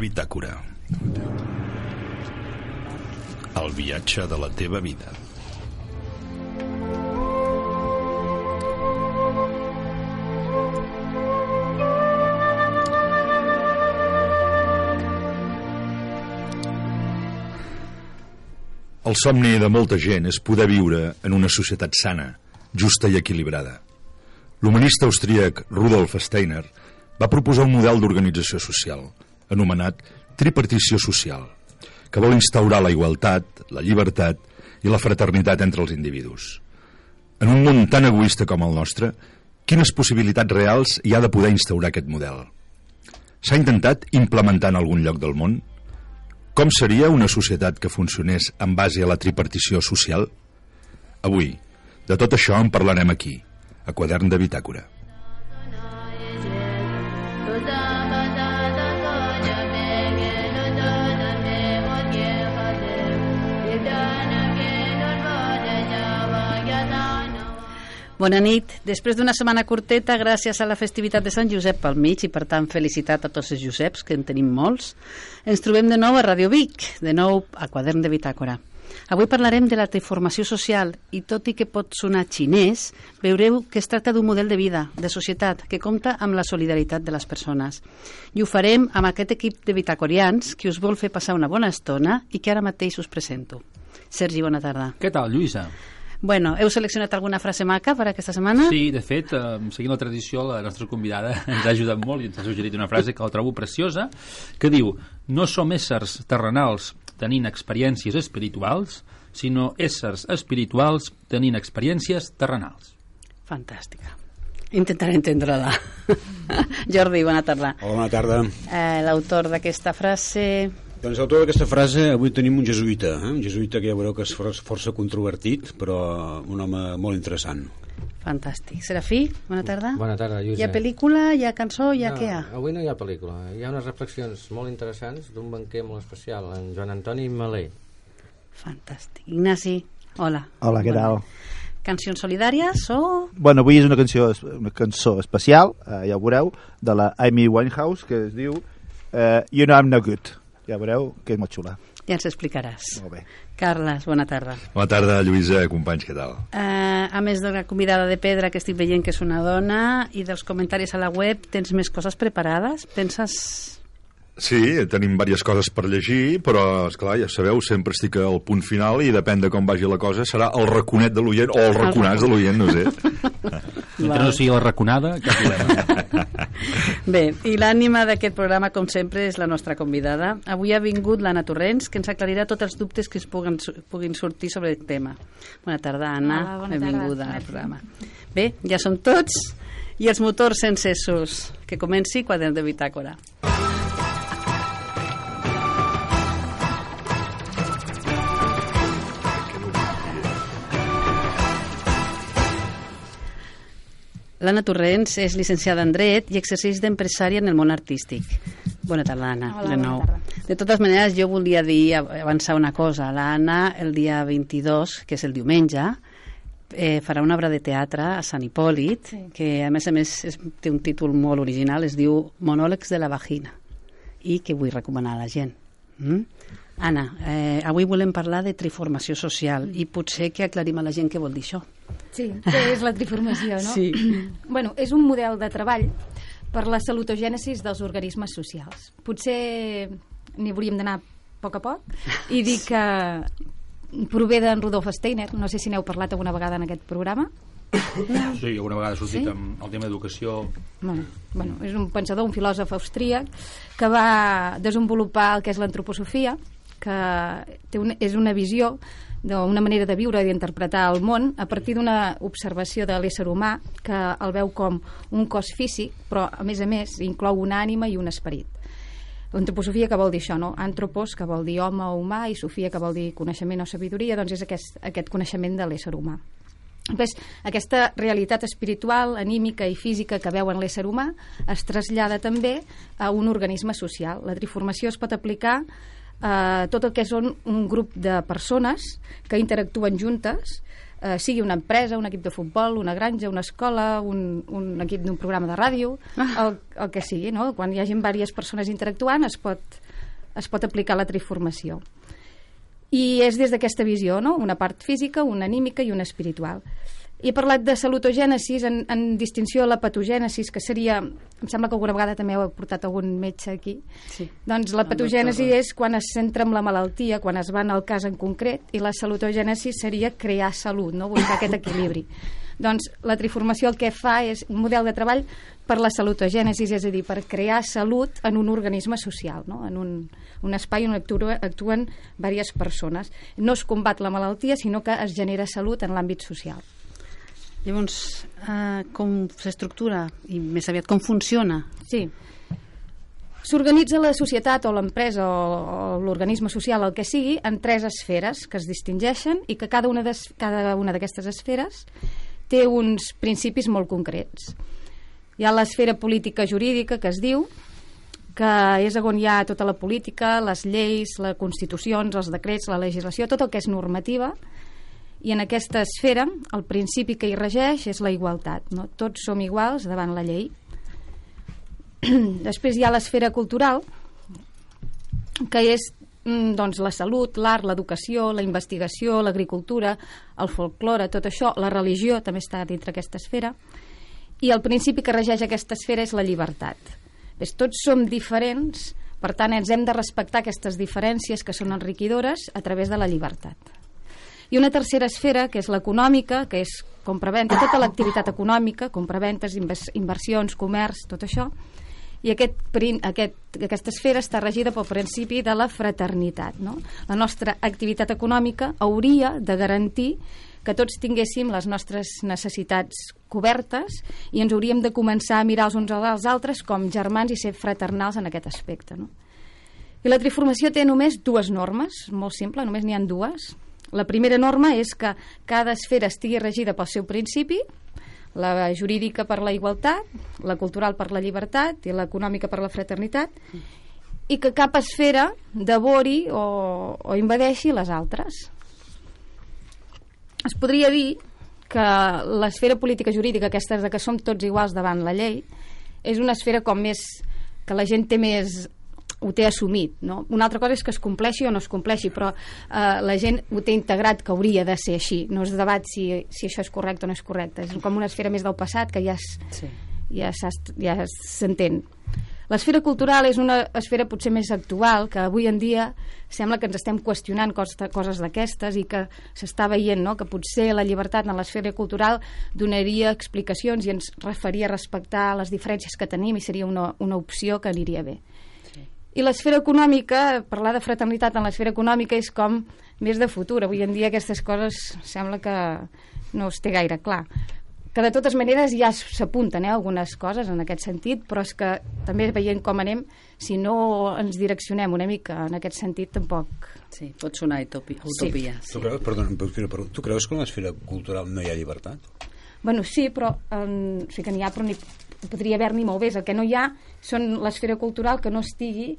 bitàcora. El viatge de la teva vida. El somni de molta gent és poder viure en una societat sana, justa i equilibrada. L'humanista austríac Rudolf Steiner va proposar un model d'organització social, anomenat tripartició social, que vol instaurar la igualtat, la llibertat i la fraternitat entre els individus. En un món tan egoista com el nostre, quines possibilitats reals hi ha de poder instaurar aquest model? S'ha intentat implementar en algun lloc del món? Com seria una societat que funcionés en base a la tripartició social? Avui, de tot això en parlarem aquí, a Quadern de Bitàcora. Bona nit. Després d'una setmana curteta, gràcies a la festivitat de Sant Josep pel mig, i per tant felicitat a tots els Joseps, que en tenim molts, ens trobem de nou a Radio Vic, de nou a Quadern de Bitàcora. Avui parlarem de la transformació social i tot i que pot sonar xinès, veureu que es tracta d'un model de vida, de societat, que compta amb la solidaritat de les persones. I ho farem amb aquest equip de bitacorians que us vol fer passar una bona estona i que ara mateix us presento. Sergi, bona tarda. Què tal, Lluïsa? Bueno, heu seleccionat alguna frase maca per aquesta setmana? Sí, de fet, eh, seguint la tradició, la nostra convidada ens ha ajudat molt i ens ha suggerit una frase que la trobo preciosa, que diu no som éssers terrenals tenint experiències espirituals, sinó éssers espirituals tenint experiències terrenals. Fantàstica. Intentaré entendre-la. Jordi, bona tarda. Hola, bona tarda. Eh, L'autor d'aquesta frase... Doncs l'autor d'aquesta frase, avui tenim un jesuïta, eh? un jesuïta que ja veureu que és for- força controvertit, però un home molt interessant. Fantàstic. Serafí, bona tarda. Bona tarda, Lluïsa. Hi ha pel·lícula, hi ha cançó, hi ha no, què hi ha? Avui no hi ha pel·lícula. Hi ha unes reflexions molt interessants d'un banquer molt especial, en Joan Antoni Malé. Fantàstic. Ignasi, hola. Hola, què tal? Cancions solidàries o... Bueno, avui és una cançó, una cançó especial, eh, ja ho veureu, de la Amy Winehouse, que es diu eh, You Know I'm No Good. Ja veureu que és molt xula. Ja ens explicaràs. Molt bé. Carles, bona tarda. Bona tarda, Lluïsa, companys, què tal? Uh, a més de la convidada de pedra que estic veient que és una dona i dels comentaris a la web, tens més coses preparades? Penses... Sí, tenim diverses coses per llegir, però, és clar ja sabeu, sempre estic al punt final i depèn de com vagi la cosa, serà el raconet de l'oient o el raconàs de l'oient, no sé. Mentre no sigui la raconada, cap problema. Bé, i l'ànima d'aquest programa, com sempre, és la nostra convidada. Avui ha vingut l'Anna Torrents, que ens aclarirà tots els dubtes que es puguen, puguin sortir sobre el tema. Bona tarda, Anna. Hola, bona Benvinguda tarda. al programa. Bé, ja som tots i els motors encesos. Que comenci Quadern de Bitàcora. L'Anna Torrents és llicenciada en Dret i exerceix d'empresària en el món artístic. Bona tarda, Anna. Hola, de nou. tarda. De totes maneres, jo volia dir, avançar una cosa. L'Anna, el dia 22, que és el diumenge, eh, farà una obra de teatre a Sant Hipòlit, Sí. que a més a més és, té un títol molt original, es diu Monòlegs de la vagina, i que vull recomanar a la gent. Mm? Anna, eh, avui volem parlar de triformació social i potser que aclarim a la gent què vol dir això. Sí, què és la triformació, no? Sí. Bueno, és un model de treball per la salutogènesis dels organismes socials. Potser n'hi hauríem d'anar a poc a poc i dir que prové d'en Rudolf Steiner, no sé si n'heu parlat alguna vegada en aquest programa. Sí, alguna vegada ha sortit Sí? amb el tema d'educació Bueno, bueno, és un pensador, un filòsof austríac que va desenvolupar el que és l'antroposofia, que té un, és una visió d'una manera de viure i d'interpretar el món a partir d'una observació de l'ésser humà que el veu com un cos físic, però a més a més inclou una ànima i un esperit. L'antroposofia que vol dir això, no? Antropos, que vol dir home o humà, i sofia, que vol dir coneixement o sabidoria, doncs és aquest, aquest coneixement de l'ésser humà. Després, aquesta realitat espiritual, anímica i física que veuen l'ésser humà es trasllada també a un organisme social. La triformació es pot aplicar a tot el que són un grup de persones que interactuen juntes, eh, sigui una empresa, un equip de futbol, una granja, una escola, un, un equip d'un programa de ràdio, el, el que sigui. No? Quan hi hagi diverses persones interactuant es pot, es pot aplicar la triformació. I és des d'aquesta visió, no? una part física, una anímica i una espiritual. He parlat de salutogènesis en, en distinció a la patogènesis, que seria... Em sembla que alguna vegada també heu portat algun metge aquí. Sí. Doncs la patogènesi doctor. és quan es centra en la malaltia, quan es va en el cas en concret, i la salutogènesi seria crear salut, no? buscar aquest equilibri. Doncs la triformació el que fa és un model de treball per la salutogènesis, és a dir, per crear salut en un organisme social, no? en un, un espai on actua, actuen diverses persones. No es combat la malaltia, sinó que es genera salut en l'àmbit social. Llavors, eh, com s'estructura i més aviat com funciona? Sí. S'organitza la societat o l'empresa o, l'organisme social, el que sigui, en tres esferes que es distingeixen i que cada una des- cada una d'aquestes esferes té uns principis molt concrets. Hi ha l'esfera política jurídica que es diu, que és on hi ha tota la política, les lleis, les constitucions, els decrets, la legislació, tot el que és normativa, i en aquesta esfera el principi que hi regeix és la igualtat. No? Tots som iguals davant la llei. Després hi ha l'esfera cultural, que és mm, doncs, la salut, l'art, l'educació, la investigació, l'agricultura, el folklore, tot això, la religió també està dintre aquesta esfera, i el principi que regeix aquesta esfera és la llibertat. Ves, tots som diferents, per tant ens hem de respectar aquestes diferències que són enriquidores a través de la llibertat. I una tercera esfera, que és l'econòmica, que és compraventa, tota l'activitat econòmica, compraventes, invers, inversions, comerç, tot això, i aquest, aquest, aquesta esfera està regida pel principi de la fraternitat. No? La nostra activitat econòmica hauria de garantir que tots tinguéssim les nostres necessitats cobertes i ens hauríem de començar a mirar els uns als altres com germans i ser fraternals en aquest aspecte. No? I la triformació té només dues normes, molt simple, només n'hi han dues. La primera norma és que cada esfera estigui regida pel seu principi, la jurídica per la igualtat, la cultural per la llibertat i l'econòmica per la fraternitat, i que cap esfera devori o, o invadeixi les altres. Es podria dir que l'esfera política jurídica, aquesta de que som tots iguals davant la llei, és una esfera com més que la gent té més ho té assumit, no? Una altra cosa és que es compleixi o no es compleixi, però eh, la gent ho té integrat que hauria de ser així. No es debat si, si això és correcte o no és correcte. És com una esfera més del passat que ja es, Sí. ja s'entén. L'esfera cultural és una esfera potser més actual, que avui en dia sembla que ens estem qüestionant coses, coses d'aquestes i que s'està veient no? que potser la llibertat en l'esfera cultural donaria explicacions i ens referia a respectar les diferències que tenim i seria una, una opció que aniria bé. I l'esfera econòmica, parlar de fraternitat en l'esfera econòmica és com més de futur. Avui en dia aquestes coses sembla que no es té gaire clar. Que de totes maneres ja s'apunten eh, algunes coses en aquest sentit, però és que també veient com anem, si no ens direccionem una mica en aquest sentit, tampoc... Sí, pot sonar utopi, utopia. Sí. Tu creus, perdona, perdona, tu creus que en l'esfera cultural no hi ha llibertat? Bueno, sí, però um, sí que n'hi ha, però ni, podria haver-n'hi molt més. El que no hi ha són l'esfera cultural que no estigui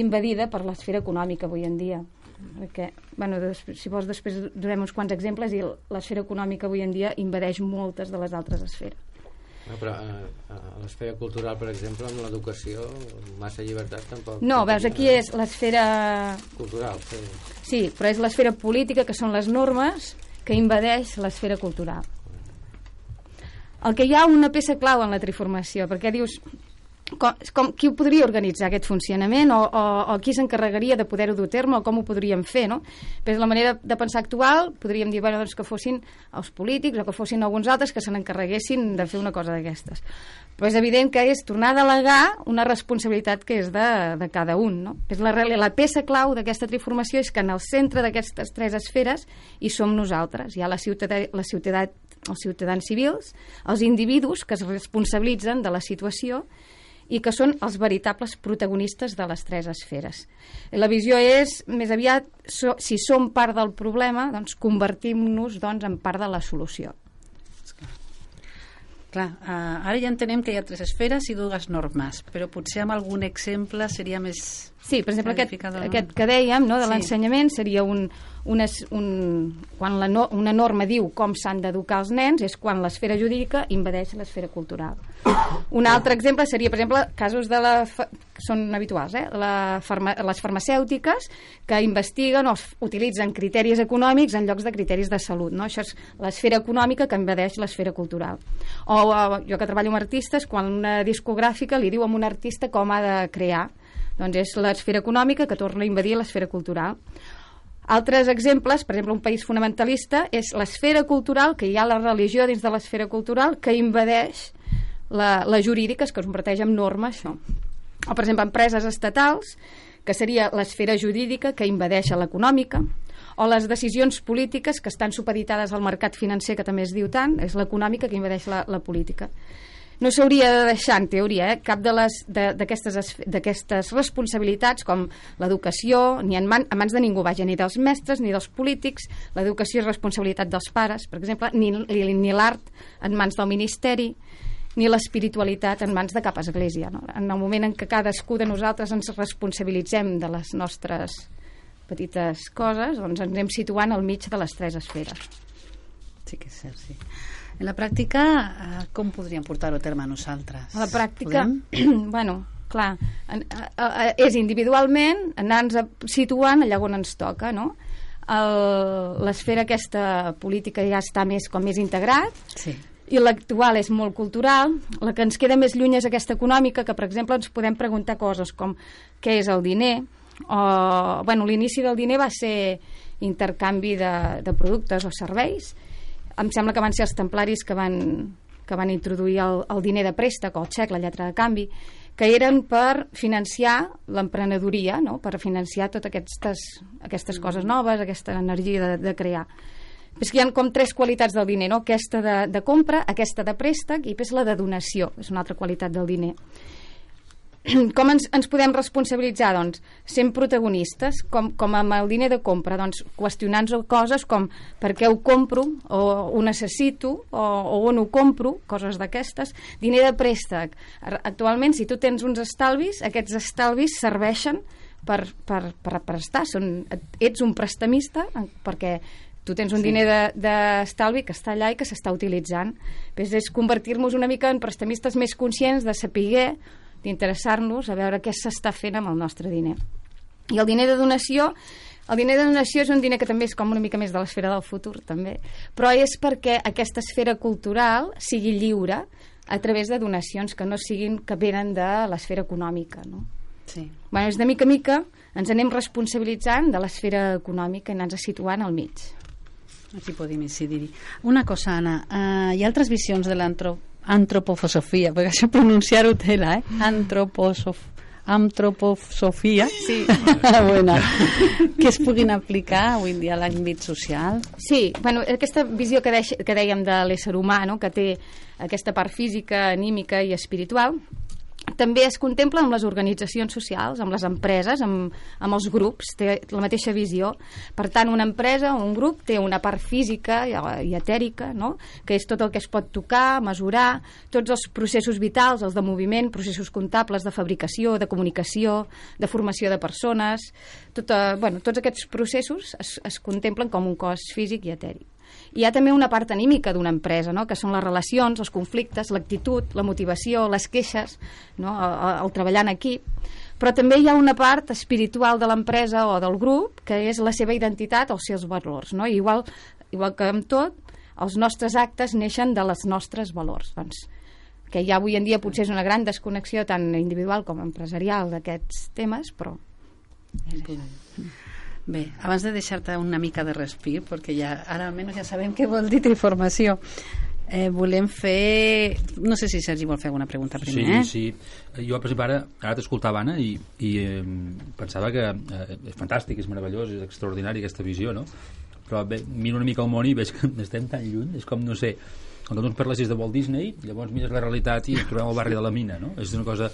invadida per l'esfera econòmica avui en dia. Perquè, bueno, des, si vols després donem uns quants exemples i l'esfera econòmica avui en dia invadeix moltes de les altres esferes. No, però eh, a l'esfera cultural, per exemple, amb l'educació, massa llibertat tampoc. No, veus, aquí és l'esfera... Cultural, sí. Sí, però és l'esfera política, que són les normes, que invadeix l'esfera cultural. El que hi ha una peça clau en la triformació, perquè dius, com, com, qui podria organitzar aquest funcionament o, o, o qui s'encarregaria de poder-ho dur a terme o com ho podríem fer, no? Però la manera de pensar actual podríem dir bueno, doncs que fossin els polítics o que fossin alguns altres que se n'encarreguessin de fer una cosa d'aquestes. Però és evident que és tornar a delegar una responsabilitat que és de, de cada un, no? És la, la peça clau d'aquesta triformació és que en el centre d'aquestes tres esferes hi som nosaltres. Hi ha la ciutadà, la ciutadà, els ciutadans civils, els individus que es responsabilitzen de la situació i que són els veritables protagonistes de les tres esferes. La visió és, més aviat, so, si som part del problema, doncs convertim-nos doncs, en part de la solució. Clar, uh, ara ja entenem que hi ha tres esferes i dues normes, però potser amb algun exemple seria més... Sí, per exemple, aquest, aquest que dèiem no, de Sí. l'ensenyament seria un, un, un, quan la no, una norma diu com s'han d'educar els nens és quan l'esfera jurídica invadeix l'esfera cultural. Un altre exemple seria, per exemple, casos de la, són habituals, eh? la farma, les farmacèutiques que investiguen o utilitzen criteris econòmics en llocs de criteris de salut. No? Això és l'esfera econòmica que invadeix l'esfera cultural. O eh, jo que treballo amb artistes, quan una discogràfica li diu a un artista com ha de crear, doncs és l'esfera econòmica que torna a invadir l'esfera cultural. Altres exemples, per exemple, un país fonamentalista, és l'esfera cultural, que hi ha la religió dins de l'esfera cultural, que invadeix la, la jurídica, que es converteix en norma, això. O, per exemple, empreses estatals, que seria l'esfera jurídica que invadeix l'econòmica, o les decisions polítiques que estan supeditades al mercat financer, que també es diu tant, és l'econòmica que invadeix la, la política no s'hauria de deixar, en teoria, eh, cap d'aquestes responsabilitats, com l'educació, ni en, man, en mans de ningú, vaja, ni dels mestres ni dels polítics, l'educació és responsabilitat dels pares, per exemple, ni, ni, ni l'art en mans del ministeri, ni l'espiritualitat en mans de cap església. No? En el moment en què cadascú de nosaltres ens responsabilitzem de les nostres petites coses, doncs ens anem situant al mig de les tres esferes. Sí que és cert, sí. En la pràctica, eh, com podríem portar-ho a terme nosaltres? A la pràctica, Podem? bueno, clar, en, a, a, és individualment anar-nos situant allà on ens toca, no? El- L'esfera aquesta política ja està més com més integrat, Sí. i l'actual és molt cultural, la que ens queda més lluny és aquesta econòmica, que per exemple ens podem preguntar coses com què és el diner, o bueno, l'inici del diner va ser intercanvi de, de productes o serveis, em sembla que van ser els templaris que van, que van introduir el, el diner de préstec o el xec, la lletra de canvi, que eren per financiar l'emprenedoria, no? per financiar totes aquestes, aquestes coses noves, aquesta energia de, de crear. És que hi ha com tres qualitats del diner, no? aquesta de, de compra, aquesta de préstec i després la de donació, és una altra qualitat del diner. Com ens, ens podem responsabilitzar? Doncs sent protagonistes, com, com amb el diner de compra, doncs qüestionant-nos coses com per què ho compro, o ho necessito, o, o on ho compro, coses d'aquestes. Diner de préstec. Actualment, si tu tens uns estalvis, aquests estalvis serveixen per, per, per prestar. Són, ets un prestamista perquè tu tens un sí. diner de- d'estalvi de, que està allà i que s'està utilitzant. Pues és convertir-nos una mica en prestamistes més conscients de saber d'interessar-nos a veure què s'està fent amb el nostre diner. I el diner de donació, el diner de donació és un diner que també és com una mica més de l'esfera del futur, també, però és perquè aquesta esfera cultural sigui lliure a través de donacions que no siguin que venen de l'esfera econòmica, no? Sí. Bueno, és de mica a mica ens anem responsabilitzant de l'esfera econòmica i anant-nos situant al mig. Aquí podem incidir-hi. Una cosa, Anna, uh, hi ha altres visions de l'antropofosofia, perquè això pronunciar-ho tela, eh? Antroposof antroposofia Sí. bueno, que es puguin aplicar avui en dia a l'àmbit social Sí, bueno, aquesta visió que, deix, que dèiem de l'ésser humà, no? que té aquesta part física, anímica i espiritual, també es contempla amb les organitzacions socials, amb les empreses, amb, amb els grups, té la mateixa visió. Per tant, una empresa o un grup té una part física i, etèrica, no? que és tot el que es pot tocar, mesurar, tots els processos vitals, els de moviment, processos comptables de fabricació, de comunicació, de formació de persones... Tota, bueno, tots aquests processos es, es contemplen com un cos físic i etèric. Hi ha també una part anímica d'una empresa, no? que són les relacions, els conflictes, l'actitud, la motivació, les queixes, no? el, el, treballar en equip. Però també hi ha una part espiritual de l'empresa o del grup, que és la seva identitat o els seus valors. No? Igual, igual que amb tot, els nostres actes neixen de les nostres valors. Doncs, que ja avui en dia potser és una gran desconnexió tant individual com empresarial d'aquests temes, però Bé, abans de deixar-te una mica de respir, perquè ja, ara almenys ja sabem què vol dir triformació, eh, volem fer... No sé si Sergi vol fer alguna pregunta primer, Sí, sí. Jo, per exemple, ara, ara t'escoltava, Anna, i, i eh, pensava que eh, és fantàstic, és meravellós, és extraordinari aquesta visió, no? Però bé, miro una mica el món i veig que estem tan lluny, és com, no sé, quan tu ens parlessis de Walt Disney, llavors mires la realitat i ens trobem al barri de la mina, no? És una cosa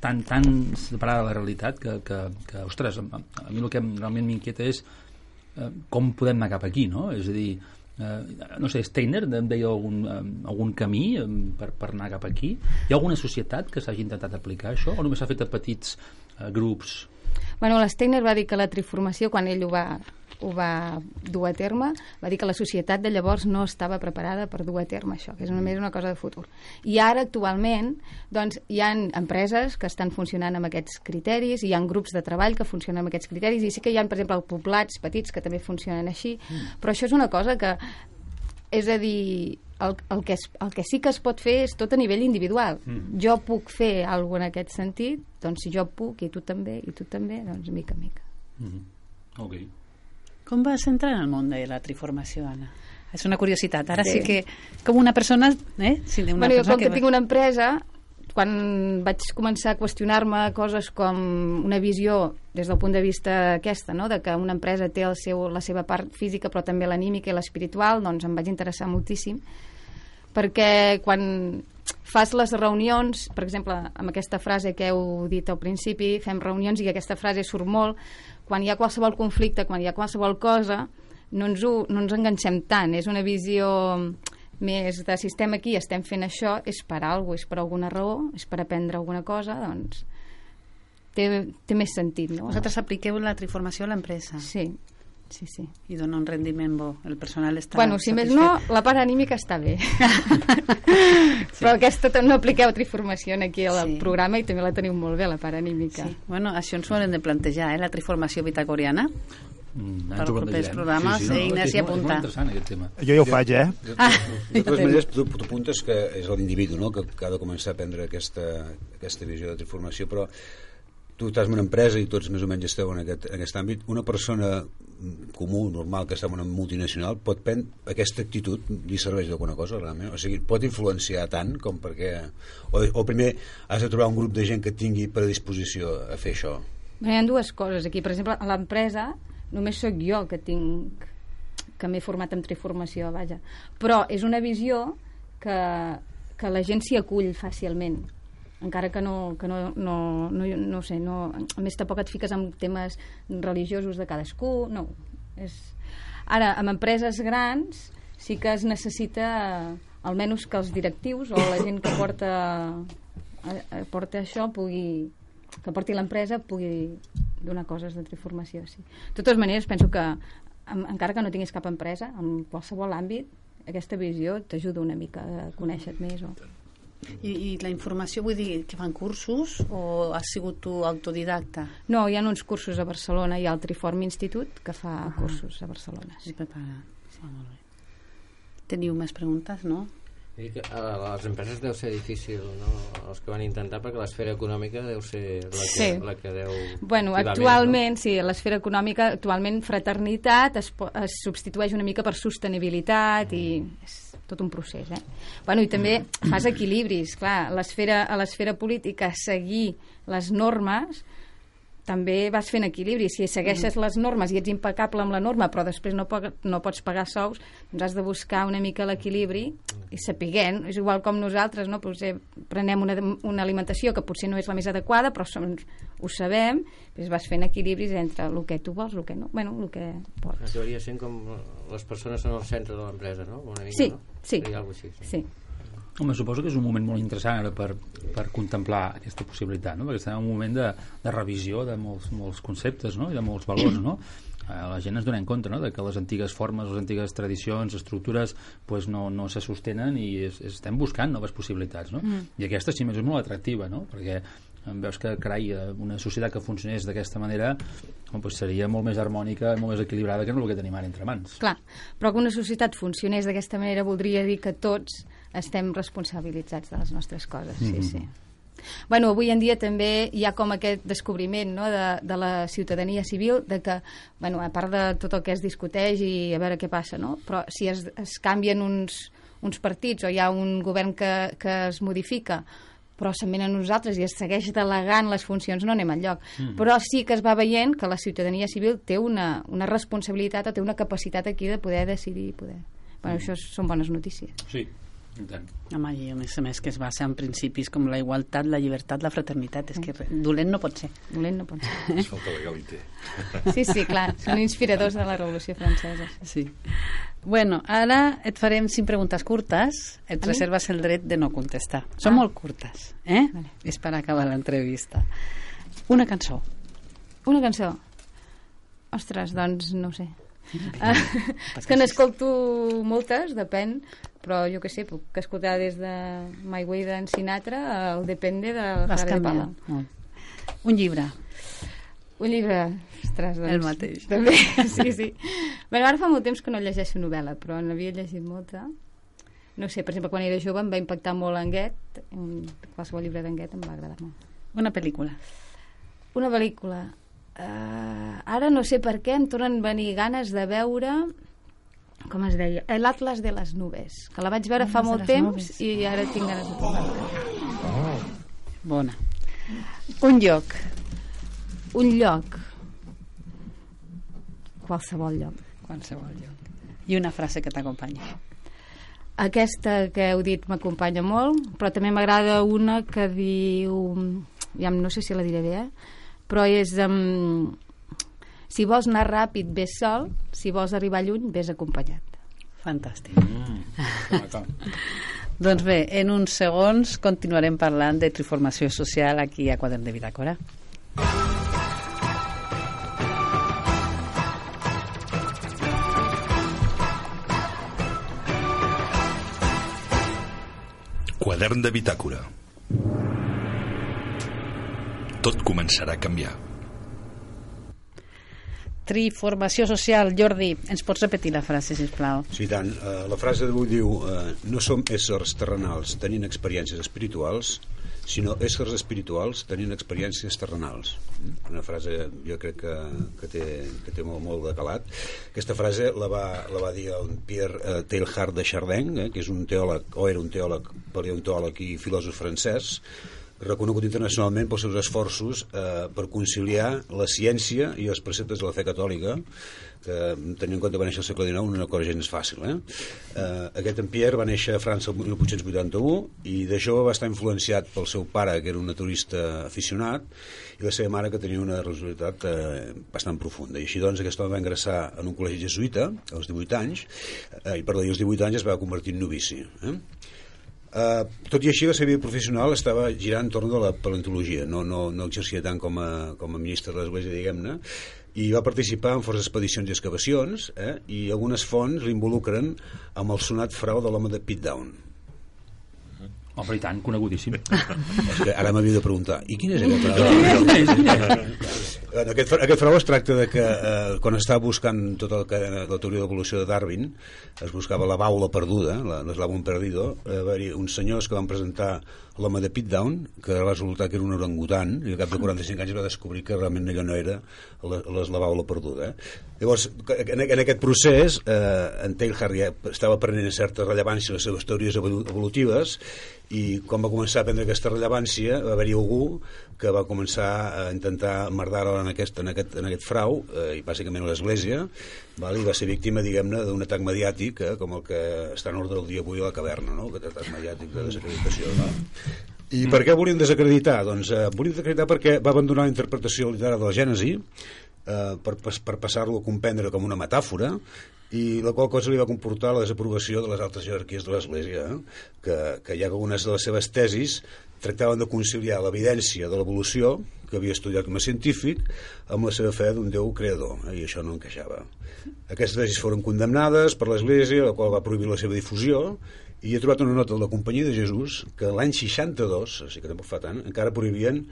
tan, tan separada de la realitat que, que, que ostres, a, mi el que realment m'inquieta és eh, com podem anar cap aquí, no? És a dir, eh, no sé, Steiner em deia algun, eh, algun camí eh, per, per anar cap aquí? Hi ha alguna societat que s'hagi intentat aplicar això o només s'ha fet a petits eh, grups? Bueno, l'Steiner va dir que la triformació, quan ell ho va, ho va dur a terme, va dir que la societat de llavors no estava preparada per dur a terme això, que és només una cosa de futur. I ara, actualment, doncs, hi ha empreses que estan funcionant amb aquests criteris, hi ha grups de treball que funcionen amb aquests criteris, i sí que hi ha, per exemple, poblats petits que també funcionen així, però això és una cosa que és a dir, el, el, que es, el que sí que es pot fer és tot a nivell individual. Mm. Jo puc fer alguna cosa en aquest sentit, doncs si jo puc i tu també, i tu també, doncs mica en mica. Mm -hmm. Ok. Com vas entrar en el món de la triformació, Anna? És una curiositat. Ara Bé. sí que, com una persona... Eh? Sí, una bueno, jo persona com que, tinc una empresa, quan vaig començar a qüestionar-me coses com una visió des del punt de vista aquesta, no? de que una empresa té el seu, la seva part física però també l'anímica i l'espiritual, doncs em vaig interessar moltíssim perquè quan fas les reunions, per exemple, amb aquesta frase que heu dit al principi, fem reunions i aquesta frase surt molt, quan hi ha qualsevol conflicte, quan hi ha qualsevol cosa, no ens, ho, no ens enganxem tant. És una visió més de si estem aquí, estem fent això, és per alguna és per alguna raó, és per aprendre alguna cosa, doncs té, té més sentit, no? Vosaltres apliqueu la triformació a l'empresa Sí, sí, sí. i dona un rendiment bo. El personal està Bueno, si més no, la part anímica està bé. Però aquesta no apliqueu triformació aquí al Sí. programa i també la teniu molt bé, la part anímica. Sí. Bueno, això ens ho haurem de plantejar, eh? la triformació vitacoriana. Mm, Per propers plantejarem. programes, eh, és Ignasi, que és molt- apunta. És molt interessant aquest tema. Jo ja ho faig, eh? De, Ah, de totes maneres, tu, tu apuntes que és l'individu no? que, que ha de començar a prendre aquesta, aquesta visió de transformació, però tu estàs en una empresa i tots més o menys esteu en aquest, en aquest àmbit, una persona comú, normal, que està en una multinacional, pot prendre aquesta actitud, li serveix d'alguna cosa, realment? O sigui, pot influenciar tant com perquè... O, o primer has de trobar un grup de gent que tingui predisposició a fer això. Bé, Hi ha dues coses aquí. Per exemple, a l'empresa només sóc jo que tinc que m'he format en triformació, vaja. Però és una visió que, que la gent s'hi acull fàcilment encara que no, que no, no, no, no sé, no, a més tampoc et fiques en temes religiosos de cadascú, no. És... Ara, amb empreses grans sí que es necessita almenys que els directius o la gent que porta, eh, eh, porta això pugui que porti l'empresa pugui donar coses de triformació, sí. De totes maneres, penso que en, encara que no tinguis cap empresa, en qualsevol àmbit, aquesta visió t'ajuda una mica a conèixer més. O... I, I la informació, vull dir, que fan cursos o has sigut tu autodidacta? No, hi ha uns cursos a Barcelona, hi ha el Triform Institut que fa cursos a Barcelona. Sí, prepara. Sí, molt bé. Teniu més preguntes, no? I que a les empreses deu ser difícil, no? Els que van intentar, perquè l'esfera econòmica deu ser la que, Sí. la que deu... Bueno, actualment, sí, a l'esfera econòmica, actualment fraternitat es, es substitueix una mica per sostenibilitat i és tot un procés, eh? Bueno, i també fas equilibris, clar, a l'esfera a l'esfera política seguir les normes també vas fent equilibri. Si segueixes les normes i ets impecable amb la norma, però després no, po no pots pagar sous, doncs has de buscar una mica l'equilibri i sapiguent, és igual com nosaltres, no? Potser prenem una, una alimentació que potser no és la més adequada, però som, ho sabem, doncs vas fent equilibris entre el que tu vols, el que no, bueno, el que pots. Acabaria sent com les persones són el centre de l'empresa, no? Una mica, Sí, no? Sí. Seria alguna cosa així. Sí. Home, suposo que és un moment molt interessant ara per, per contemplar aquesta possibilitat, no? perquè estem en un moment de, de revisió de molts, molts conceptes no? i de molts valors. No? Eh, la gent es dona en compte no? de que les antigues formes, les antigues tradicions, estructures pues no, no se sostenen i es, estem buscant noves possibilitats. No? Mm. I aquesta, més, és molt atractiva, no? perquè veus que, carai, una societat que funcionés d'aquesta manera pues seria molt més harmònica molt més equilibrada que no el que tenim ara entre mans. Clar, però que una societat funcionés d'aquesta manera voldria dir que tots estem responsabilitzats de les nostres coses, sí, sí. Bueno, avui en dia també hi ha com aquest descobriment no, de, de la ciutadania civil, de que, bueno, a part de tot el que es discuteix i a veure què passa, no? però si es, es canvien uns, uns partits o hi ha un govern que, que es modifica però se'n a nosaltres i es segueix delegant les funcions, no anem enlloc. Mm. Però sí que es va veient que la ciutadania civil té una, una responsabilitat o té una capacitat aquí de poder decidir i poder... Bueno, això són bones notícies. Sí. Home, i a més a més que es basa en principis com la igualtat, la llibertat, la fraternitat. És que re- dolent no pot ser. Dolent no pot ser. Es falta legalité. Sí, sí, clar, són inspiradors de la Revolució Francesa. Sí. Bueno, ara et farem cinc preguntes curtes. Et Vale. reserves el dret de no contestar. Són Ah. molt curtes, eh? Vale. És per acabar l'entrevista. Una cançó. Una cançó. Ostres, doncs no ho sé. Ah, és que n'escolto moltes, depèn, però jo que sé, puc escoltar des de My Way d'en Sinatra al Depende de Vas Jarabe de Pala. Molt. Un llibre. Un llibre, ostres, doncs... El mateix. També, sí, sí. Bueno, ara fa molt temps que no llegeixo novel·la, però n'havia llegit molta. No sé, per exemple, quan era jove em va impactar molt en Goethe, un, qualsevol llibre d'en Goethe em va agradar molt. Una pel·lícula. Una pel·lícula. Uh, ara no sé per què em tornen venir ganes de veure com es deia? L'Atlas de les Nubes, que la vaig veure fa molt temps nubes. i ara tinc ganes de tornar-la. Bona. Un lloc. Un lloc. Qualsevol lloc. Qualsevol lloc. I una frase que t'acompanyi. Aquesta que heu dit m'acompanya molt, però també m'agrada una que diu... Ja no sé si la diré bé, eh? però és... Um, si vols anar ràpid, ves sol, si vols arribar lluny, ves acompanyat. Fantàstic. Doncs bé, en uns segons continuarem parlant de transformació social aquí a Quadern de Bitàcora. Quadern de bitàcora. Tot començarà a canviar. Triformació social. Jordi, ens pots repetir la frase, sisplau? Sí, i tant. Uh, la frase d'avui diu uh, no som éssers terrenals tenint experiències espirituals, sinó éssers espirituals tenint experiències terrenals. Mm? Una frase jo crec que, que, té, que té molt, molt de calat. Aquesta frase la va, la va dir el Pierre uh, Teilhard de Chardin, eh, que és un teòleg, o era un teòleg, paleontòleg i filòsof francès, reconegut internacionalment pels seus esforços eh, per conciliar la ciència i els preceptes de la fe catòlica que tenint en compte va néixer al segle XIX una cosa gens fàcil eh? Eh, aquest en Pierre va néixer a França el 1881 i de jove va estar influenciat pel seu pare que era un naturista aficionat i la seva mare que tenia una religiositat eh, bastant profunda i així doncs aquest home va ingressar en un col·legi jesuïta als 18 anys eh, i per als 18 anys es va convertir en novici eh? Uh, tot i així la seva vida professional estava girant entorn de la paleontologia no, no, no exercia tant com a, com a ministre de l'Església diguem-ne i va participar en forces expedicions i excavacions eh? i algunes fonts l'involucren amb el sonat frau de l'home de Pitdown Home, i tant, conegudíssim. ara m'havia de preguntar i quin és aquest frau? En aquest, aquest frau es tracta de que eh, quan estava buscant tota la, la teoria d'evolució de Darwin es buscava la baula perduda l'eslàbon perdido eh, va haver uns senyors que van presentar l'home de Pitdown que va resultar que era un orangutan i al cap de 45 anys va descobrir que realment allò no era la, la, la baula perduda eh? llavors en, en aquest procés eh, en Teilhard ja estava prenent certa rellevància les seves teories evolu- evolutives i quan va començar a prendre aquesta rellevància va haver-hi algú que va començar a intentar merdar-la en aquest, en aquest, en aquest frau eh, i bàsicament l'Església val? i va ser víctima diguem-ne d'un atac mediàtic eh, com el que està en ordre del dia avui a la caverna no? aquest atac mediàtic de desacreditació no? i per què volien desacreditar? doncs eh, volien desacreditar perquè va abandonar la interpretació literària de la Gènesi eh, per, per passar-lo a comprendre com una metàfora i la qual cosa li va comportar la desaprovació de les altres jerarquies de l'Església, eh? que, que ja que algunes de les seves tesis tractaven de conciliar l'evidència de l'evolució, que havia estudiat com a científic, amb la seva fe d'un Déu creador, eh? i això no encaixava. Aquestes tesis foren condemnades per l'Església, la qual va prohibir la seva difusió, i he trobat una nota de la Companyia de Jesús que l'any 62, o sigui que tampoc fa tant, encara prohibien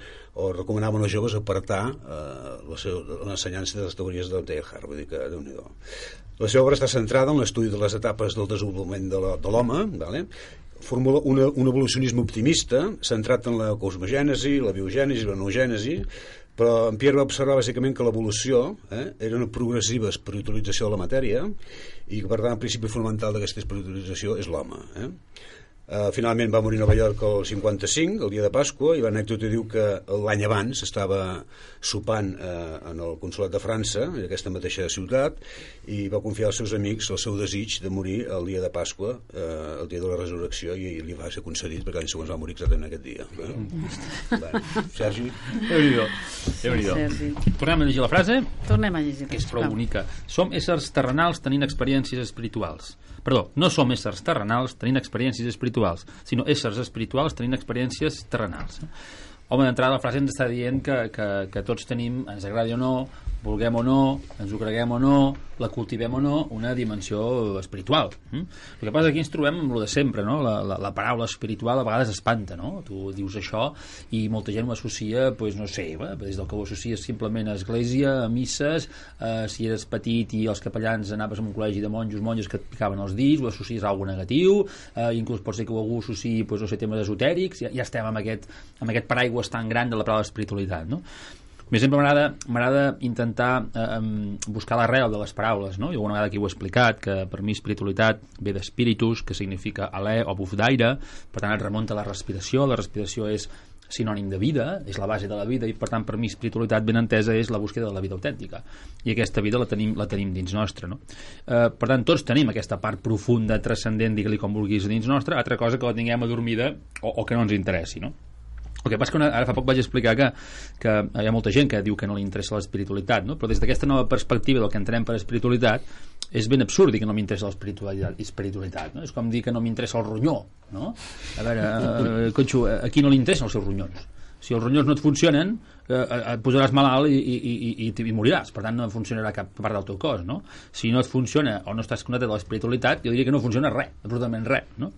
o recomanaven als joves apartar eh, l'ensenyança de les teories del Teilhard, vull dir que déu nhi La seva obra està centrada en l'estudi de les etapes del desenvolupament de de l'home, vale? formula una, un evolucionisme optimista centrat en la cosmogènesi, la biogènesi, la noogènesi, però en Pierre va observar bàsicament que l'evolució eh, era una progressiva espiritualització de la matèria i que per tant el principi fonamental d'aquesta espiritualització és l'home eh? Uh, finalment va morir a Nova York el 55, el dia de Pasqua, i l'anècdota diu que l'any abans estava sopant uh, en el consolat de França, en aquesta mateixa ciutat, i va confiar als seus amics el seu desig de morir el dia de Pasqua, uh, el dia de la resurrecció, i, i li va ser concedit perquè l'any següent va morir exactament aquest dia. Eh? bueno, Sergi? Déu-n'hi-do. Déu Sergi. Tornem a llegir la frase, Tornem a llegir. que és prou bonica. Som éssers terrenals tenint experiències espirituals. Perdó, no som éssers terrenals tenint experiències espirituals, sinó éssers espirituals tenint experiències terrenals. Home, d'entrada la frase ens està dient que, que, que tots tenim, ens agradi o no, vulguem o no, ens ho creguem o no, la cultivem o no, una dimensió espiritual. Mm? El que passa és que aquí ens trobem amb el de sempre, no? La, la, la paraula espiritual a vegades espanta, no? Tu dius això i molta gent ho associa, pues, no sé, bé, des del que ho associes simplement a església, a misses, eh, si eres petit i els capellans anaves a un col·legi de monjos, monges que et picaven els dits, ho associes a alguna negatiu, eh, inclús pot ser que algú associï, pues, no sé, temes esotèrics, ja, ja estem amb aquest, amb aquest paraigües tan gran de la paraula espiritualitat, no? Mi sempre m'agrada intentar eh, buscar l'arrel de les paraules, no? I alguna vegada aquí ho he explicat, que per mi espiritualitat ve d'espíritus, que significa alè o buf d'aire, per tant et remunta a la respiració, la respiració és sinònim de vida, és la base de la vida i per tant per mi espiritualitat ben entesa és la búsqueda de la vida autèntica i aquesta vida la tenim, la tenim dins nostra no? eh, per tant tots tenim aquesta part profunda, transcendent, digue-li com vulguis dins nostra, altra cosa que la tinguem adormida o, o que no ens interessi no? El que passa que una, ara fa poc vaig explicar que, que hi ha molta gent que diu que no li interessa l'espiritualitat, no? però des d'aquesta nova perspectiva del que entenem per espiritualitat és ben absurd dir que no m'interessa l'espiritualitat, espiritualitat, no? és com dir que no m'interessa el ronyó. No? A veure, eh, conxo, a qui no li interessen els seus ronyons? Si els ronyons no et funcionen, eh, et posaràs malalt i, i, i, i, i moriràs. Per tant, no funcionarà cap part del teu cos. No? Si no et funciona o no estàs connectat a l'espiritualitat, jo diria que no funciona res, absolutament res. No?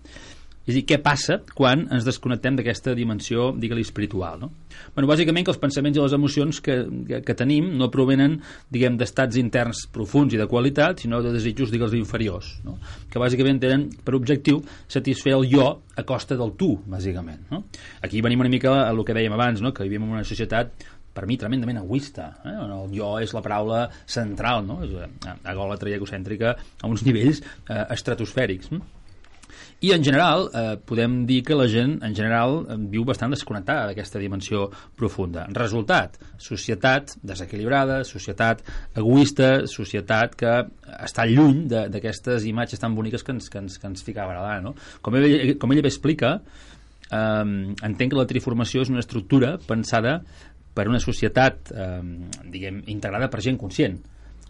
És a dir, què passa quan ens desconnectem d'aquesta dimensió, digue-li, espiritual, no? Bueno, bàsicament que els pensaments i les emocions que, que, que tenim no provenen, diguem, d'estats interns profuns i de qualitat, sinó de desitjos, digue'ls, inferiors, no? Que bàsicament tenen per objectiu satisfer el jo a costa del tu, bàsicament, no? Aquí venim una mica a el que dèiem abans, no? Que vivim en una societat per mi tremendament egoista eh? el jo és la paraula central no? és agòlatra i egocèntrica a uns nivells eh, estratosfèrics eh? I en general eh, podem dir que la gent en general viu bastant desconnectada d'aquesta dimensió profunda. Resultat, societat desequilibrada, societat egoista, societat que està lluny d'aquestes imatges tan boniques que ens, que ens, que ens ficava a la no? Com ell, com ell bé explica, eh, entenc que la triformació és una estructura pensada per una societat eh, diguem, integrada per gent conscient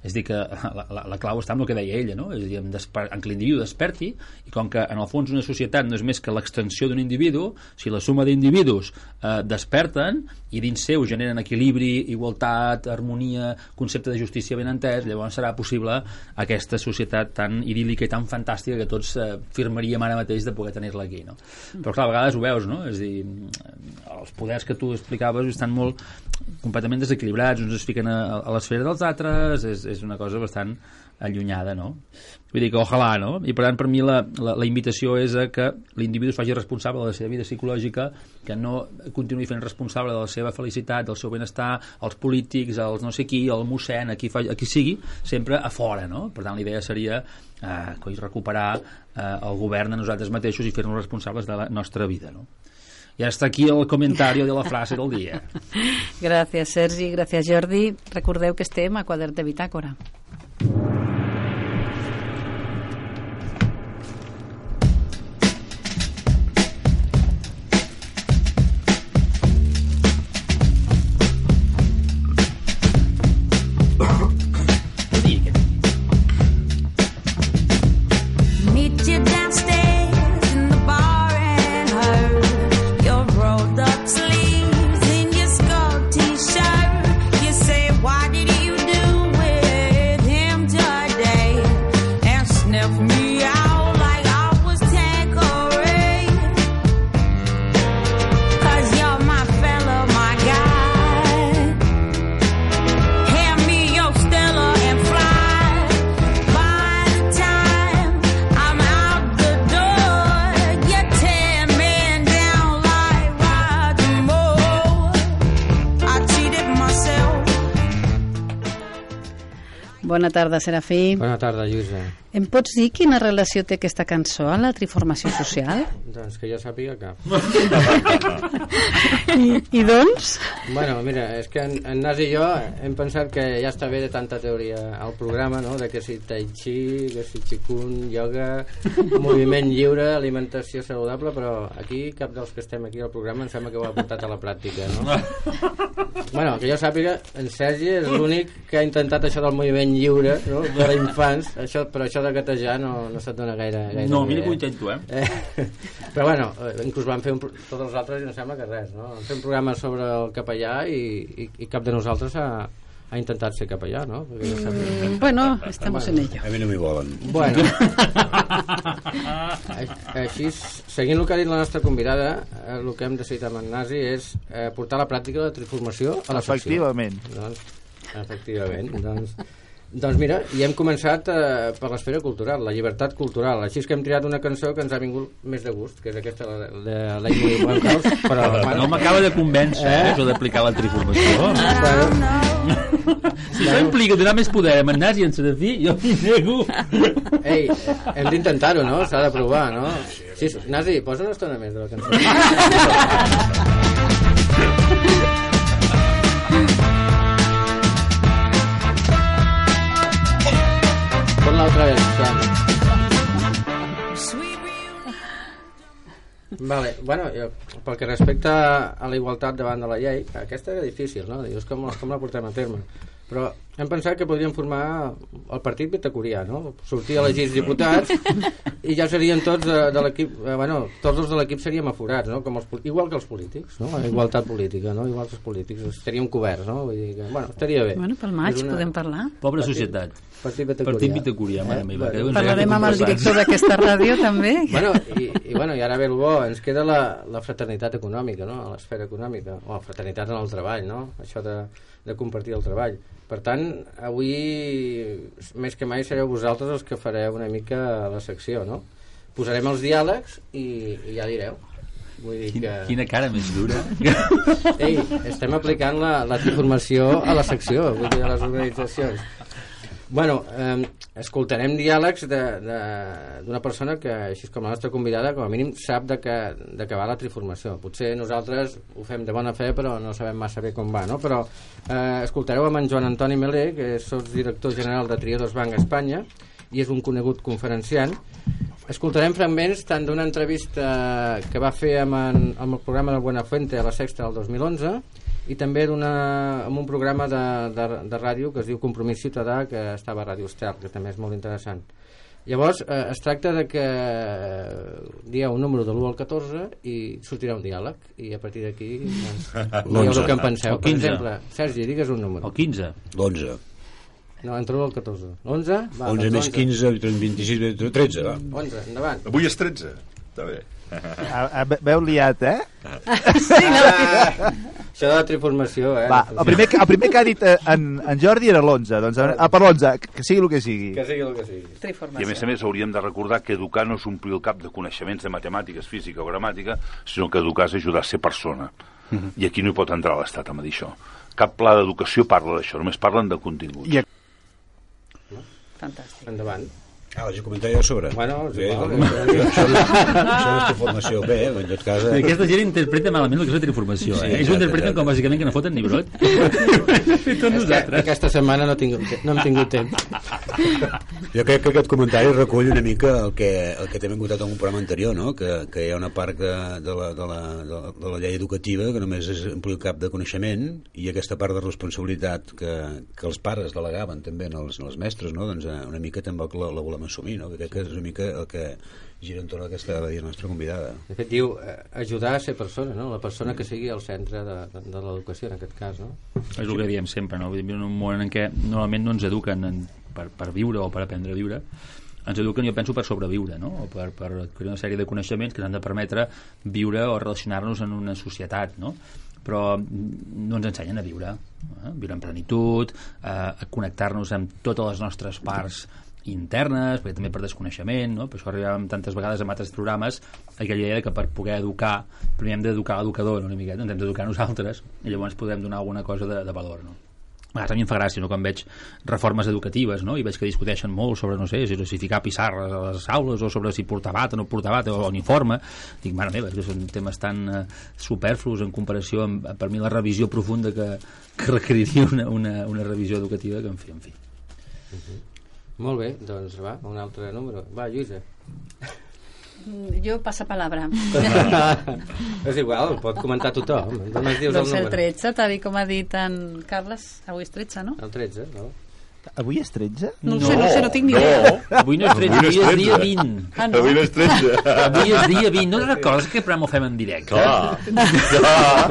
és dir, que la, la, la clau està en el que deia ella, no? és dir, en, desper, en que l'individu desperti i com que en el fons una societat no és més que l'extensió d'un individu, si la suma d'individus eh, desperten i dins seu generen equilibri, igualtat, harmonia, concepte de justícia ben entès, llavors serà possible aquesta societat tan idíl·lica i tan fantàstica que tots eh, firmaríem ara mateix de poder tenir-la aquí. No? Però clar, a vegades ho veus, no? és dir, els poders que tu explicaves estan molt completament desequilibrats, uns es fiquen a, a l'esfera dels altres, és, és una cosa bastant allunyada, no? Vull dir que ojalà, no? I per tant, per mi la, la, la invitació és a que l'individu es faci responsable de la seva vida psicològica, que no continuï fent responsable de la seva felicitat, del seu benestar, els polítics, els no sé qui, el mossèn, a qui, fa, a qui sigui, sempre a fora, no? Per tant, la idea seria eh, recuperar eh, el govern a nosaltres mateixos i fer-nos responsables de la nostra vida, no? I hasta aquí el comentari de la frase del dia. Gràcies, Sergi. Gràcies, Jordi. Recordeu que estem a Quadern de Bitàcora. Tarda, Serafí. Bona tarda, Lluïsa. Em pots dir quina relació té aquesta cançó amb la triformació social? Doncs que jo sàpiga cap. I, i doncs? Bueno, mira, és que en, en Nas i jo hem pensat que ja està bé de tanta teoria al programa, no?, de que si tai chi, que si qigong, yoga, moviment lliure, alimentació saludable, però aquí cap dels que estem aquí al programa em sembla que ho ha portat a la pràctica, no? Bueno, que jo sàpiga, en Sergi és l'únic que ha intentat això del moviment lliure, no?, per a infants, això, però això de gatejar no, no se't dona gaire, gaire No, mira que ho eh? intento, eh? Eh, però bueno, eh, inclús vam fer un, tots els altres i no sembla que res, no? Vam fer un programa sobre el capellà i, i, i cap de nosaltres ha, ha intentat ser capellà, no? Perquè ja sap... Mm, bueno, estamos en ello. A mi no m'hi volen. Bueno, així, seguint el que ha dit la nostra convidada, eh, el que hem decidit amb en Nasi és eh, portar a la pràctica la transformació a la secció. Efectivament. Doncs, efectivament. Doncs, doncs mira, i hem començat eh, per l'esfera cultural, la llibertat cultural. Així és que hem triat una cançó que ens ha vingut més de gust, que és aquesta de l'Amy Winehouse. Però, No m'acaba de convèncer, eh? Eh? això d'aplicar la triformació. Bueno, Si això implica donar més poder a en Nas i en Serafí, jo m'hi nego. ei, hem d'intentar-ho, no? S'ha de provar, no? Sí, sí. Nasi, posa una estona més de la cançó. otra vez. Vale, bueno, jo, pel que respecta a la igualtat davant de la llei, aquesta era difícil, no? Dius, com, com la portem a terme? Però hem pensat que podríem formar el partit bitacurià, no? Sortir elegits diputats i ja serien tots de, de l'equip... Eh, bueno, tots els de l'equip seríem aforats, no? Com els, igual que els polítics, no? La igualtat política, no? Igual que els polítics. Estaríem coberts, no? Vull dir que, bueno, estaria bé. Bueno, pel maig una- podem parlar. Pobra societat. Partit bitacurià. Partit bitacurià, mare Eh? meva. Bueno. que Parlarem amb el director d'aquesta ràdio, també. Bueno, i, i, bueno, i ara ve el bo, ens queda la, la fraternitat econòmica, no? a l'esfera econòmica, o la fraternitat en el treball, no? això de, de compartir el treball. Per tant, avui, més que mai, sereu vosaltres els que fareu una mica la secció, no? Posarem els diàlegs i, i ja direu. Vull dir Quina, que... quina cara més dura. Ei, estem aplicant la, la transformació a la secció, vull dir, a les organitzacions. Bueno, eh, escoltarem diàlegs d'una persona que, així com la nostra convidada, com a mínim sap de què, de què va la triformació. Potser nosaltres ho fem de bona fe, però no sabem massa bé com va, no? Però eh, escoltareu amb en Joan Antoni Melé, que és sotsdirector general de Triodos Banc Espanya, i és un conegut conferenciant. Escoltarem fragments tant d'una entrevista que va fer amb, en, amb el programa del Buenafuente a la Sexta del 2011 i també d'una- amb un programa de, de, de ràdio que es diu Compromís Ciutadà que estava a Ràdio Estel, que també és molt interessant. Llavors, eh, es tracta de que eh, dieu un número de l'1 al 14 i sortirà un diàleg i a partir d'aquí doncs, dieu el que en penseu. Per 15. exemple, Sergi, digues un número. El 15. L'11. No, entre l'1 al 14. L'11? Va, 11 doncs més 15, 26, 13, va. 11, endavant. Avui és 13. Està bé. A, a, veu liat, eh? Ah, això de la triformació, eh? Va, el primer, que- el primer que ha dit eh, en, en Jordi era l'11, doncs a, per l'11, que sigui el que sigui. Que sigui el que sigui. I a més a més hauríem de recordar que educar no és omplir el cap de coneixements de matemàtiques, física o gramàtica, sinó que educar és ajudar a ser persona. I aquí no hi pot entrar l'Estat a dir això. Cap pla d'educació parla d'això, només parlen de continguts. I Fantàstic. Endavant. Ah, vaig comentar jo a sobre. Bueno, és bé, igual. doncs, això, això és informació. Bé, en tot cas... eh, Aquesta gent interpreta malament el que és la triformació, eh? Sí, Ells ho exacte, interpreten com bàsicament que no foten ni brot. I tots nosaltres. aquesta setmana no, tinc, no hem tingut temps. Jo crec que aquest comentari recull una mica el que, el que t'hem encotat en un programa anterior, no? que, que hi ha una part de, de, la, de, la, de, la, de la llei educativa que només és el cap de coneixement i aquesta part de responsabilitat que, que els pares delegaven també en els, en els mestres, no? doncs eh, una mica tampoc la, la volem assumir, no? que crec que és una mica el que gira entorn a aquesta va dir la nostra convidada. De fet, diu eh, ajudar a ser persona, no? La persona que sigui al centre de, de, de l'educació, en aquest cas, no? És el que diem sempre, no? En un món en què normalment no ens eduquen en, per, per viure o per aprendre a viure, ens eduquen, jo penso, per sobreviure, no? O per, per adquirir una sèrie de coneixements que ens han de permetre viure o relacionar-nos en una societat, no? però no ens ensenyen a viure, eh? viure en plenitud, eh, a connectar-nos amb totes les nostres parts internes, perquè també per desconeixement, no? per això arribàvem tantes vegades amb altres programes a aquella idea de que per poder educar primer hem d'educar l'educador no? una miqueta, ens hem d'educar nosaltres i llavors podem donar alguna cosa de, de valor no? a vegades a mi em fa gràcia no? quan veig reformes educatives no? i veig que discuteixen molt sobre, no sé, si, ficar pissarres a les aules o sobre si portar bata o no portar bata o uniforme dic, mare meva, que són temes tan uh, superflus en comparació amb, per mi la revisió profunda que, que requeriria una, una, una revisió educativa que en fi, en fi Molt bé, doncs va, un altre número. Va, Lluïsa. Mm, Jo passa palabra. és igual, pot comentar tothom. Només dius doncs el el número. 13, tal com ha dit en Carles, avui és 13, no? El 13, no? Avui és 13? No, ho sé, no sé, no tinc ni idea. avui no és 13, avui és dia 20 Ah, no? Avui no és 13. avui és dia 20, no recordes que programa ho fem en directe? Clar, clar.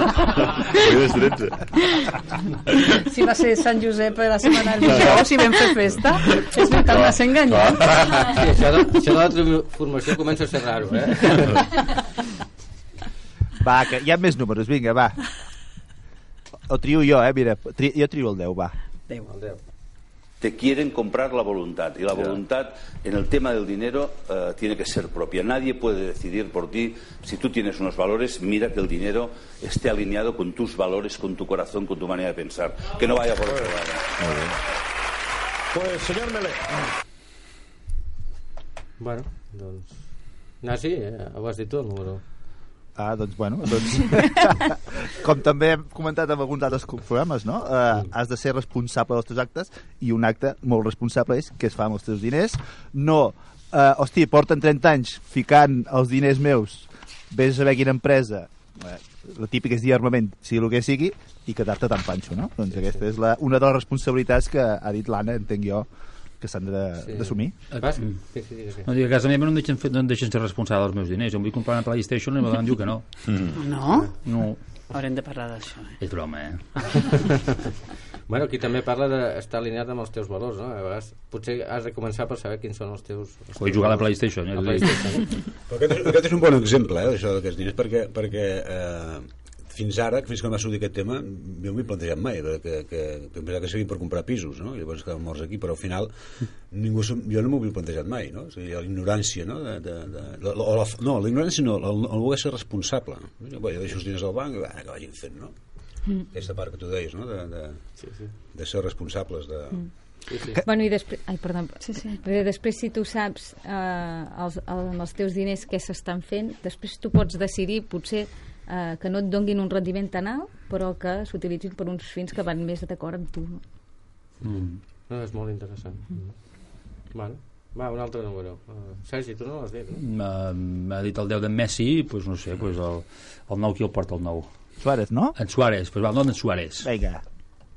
Avui no és 13. Si va ser Sant Josep la setmana del dijous i vam fer festa, és veritat, m'has enganyat. Sí, això de, això de la transformació comença a ser raro, eh? Va, que hi ha més números, vinga, va. O trio jo, eh, mira, tri, jo trio el 10, va. Déu. El 10. Te quieren comprar la voluntad y la voluntad en el tema del dinero eh, tiene que ser propia. Nadie puede decidir por ti si tú tienes unos valores, mira que el dinero esté alineado con tus valores, con tu corazón, con tu manera de pensar, que no vaya por otro lado. Pues, señor Melé. Bueno, doncs... No, sí, eh, ho has dit tu, el número. Ah, doncs, bueno, doncs... com també hem comentat en alguns altres programes, no? Uh, has de ser responsable dels teus actes i un acte molt responsable és què es fa amb els teus diners. No, uh, hosti, porten 30 anys ficant els diners meus, vés a saber quina empresa, uh, la típica és dir armament, sigui el que sigui, i quedar-te tan panxo, no? Doncs aquesta és la, una de les responsabilitats que ha dit l'Anna, entenc jo, que s'han de- Sí. d'assumir. Vas? Sí, sí, digues, No, dic, a casa meva no em deixen, fer, no em deixen ser responsable dels meus diners. Jo em vull comprar una PlayStation i em diu que no. No? No, Haurem de parlar d'això. Eh? és broma, eh? Bueno, aquí també parla d'estar alineat amb els teus valors, no? A vegades potser has de començar per saber quins són els teus... Els Vull teus jugar a la. PlayStation. A Eh? PlayStation. Però aquest, és, aquest és un bon exemple, eh, això d'aquests diners, perquè, perquè eh, fins ara, fins que no va sortir aquest tema, jo he plantejat mai, que, que, que, que em pensava que servien per comprar pisos, no? I llavors que morts aquí, però al final ningú, jo no m'ho havia plantejat mai, no? O sigui, la ignorància, no? De, de, de, la, la, la, no, la ignorància no, el, el voler ser responsable. Jo, bé, jo deixo els diners al banc i va, que vagin fent, no? Aquesta part que tu deies, no? De, de, Sí, sí. de ser responsables de... sí, sí. Bueno, i després... Ai, perdó. Sí, sí. Perquè després, si tu saps eh, els, el, amb els teus diners què s'estan fent, després tu pots decidir, potser, eh, que no et donguin un rendiment tan alt, però que s'utilitzin per uns fins que van més d'acord amb tu. no? No, és molt interessant. Mm. Bueno, va, un altre número. Uh, Sergi, tu no l'has dit, no? M'ha dit el 10 d'en Messi, pues no sé, pues el, el 9 qui el porta el 9? Suárez, no? En Suárez, pues va, el d'en Suárez. Vinga.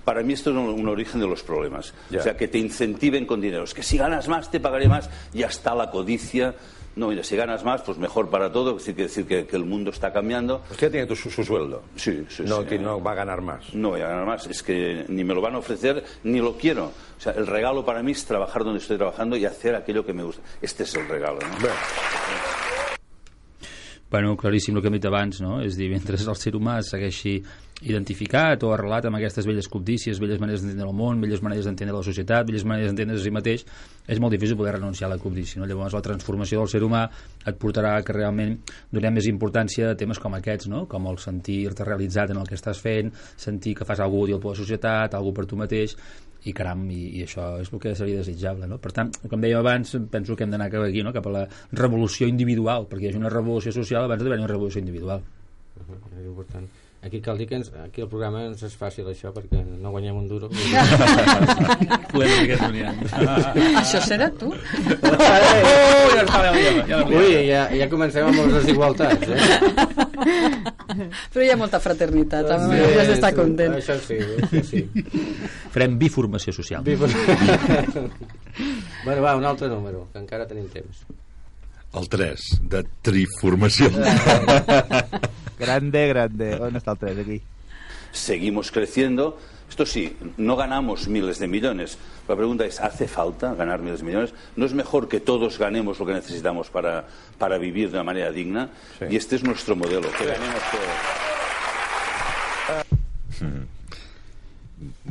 Para mí esto es un, un origen de los problemas. O sea, que te incentiven con dinero. Es que si ganas más, te pagaré más. Ya está la codicia. No, mira, si ganas más, pues mejor para todo. Es decir, que, decir que, que el mundo está cambiando. Usted tiene tu- su, su sueldo. Sí, sí, No, sí. que no va a ganar más. No voy a ganar más. Es que ni me lo van a ofrecer, ni lo quiero. O sea, el regalo para mí es trabajar donde estoy trabajando y hacer aquello que me gusta. Este es el regalo, ¿no? Bé, Bueno, claríssim el que hem dit abans, no? És dir, mentre el ser humà segueixi identificat o arrelat amb aquestes velles cobdícies, velles maneres d'entendre el món, velles maneres d'entendre la societat, velles maneres d'entendre a si mateix, és molt difícil poder renunciar a la cobdícia. No? Llavors, la transformació del ser humà et portarà que realment donem més importància a temes com aquests, no? com el sentir-te realitzat en el que estàs fent, sentir que fas alguna útil per la societat, alguna per tu mateix, i caram, i, i això és el que seria desitjable. No? Per tant, com dèiem abans, penso que hem d'anar cap aquí, no? cap a la revolució individual, perquè hi hagi una revolució social abans d'haver una revolució individual. Uh -huh, és important. Aquí cal dir que ens, aquí el programa ens és fàcil això perquè no guanyem un duro. Podem dir que és uniant. Això serà tu. Oh, ja està, ja, ja, ja, Ui, ja, ja comencem amb les desigualtats, eh? Però hi ha molta fraternitat, amb sí, has d'estar content. Això sí, això sí. Farem biformació social. bueno, va, un altre número, que encara tenim temps. El 3, de triformació. Grande, grande. On està el 3, aquí? Seguimos creciendo. Esto sí, no ganamos miles de millones. La pregunta es, ¿hace falta ganar miles de millones? ¿No es mejor que todos ganemos lo que necesitamos para, para vivir de una manera digna? Y este es nuestro modelo, que ganemos todos.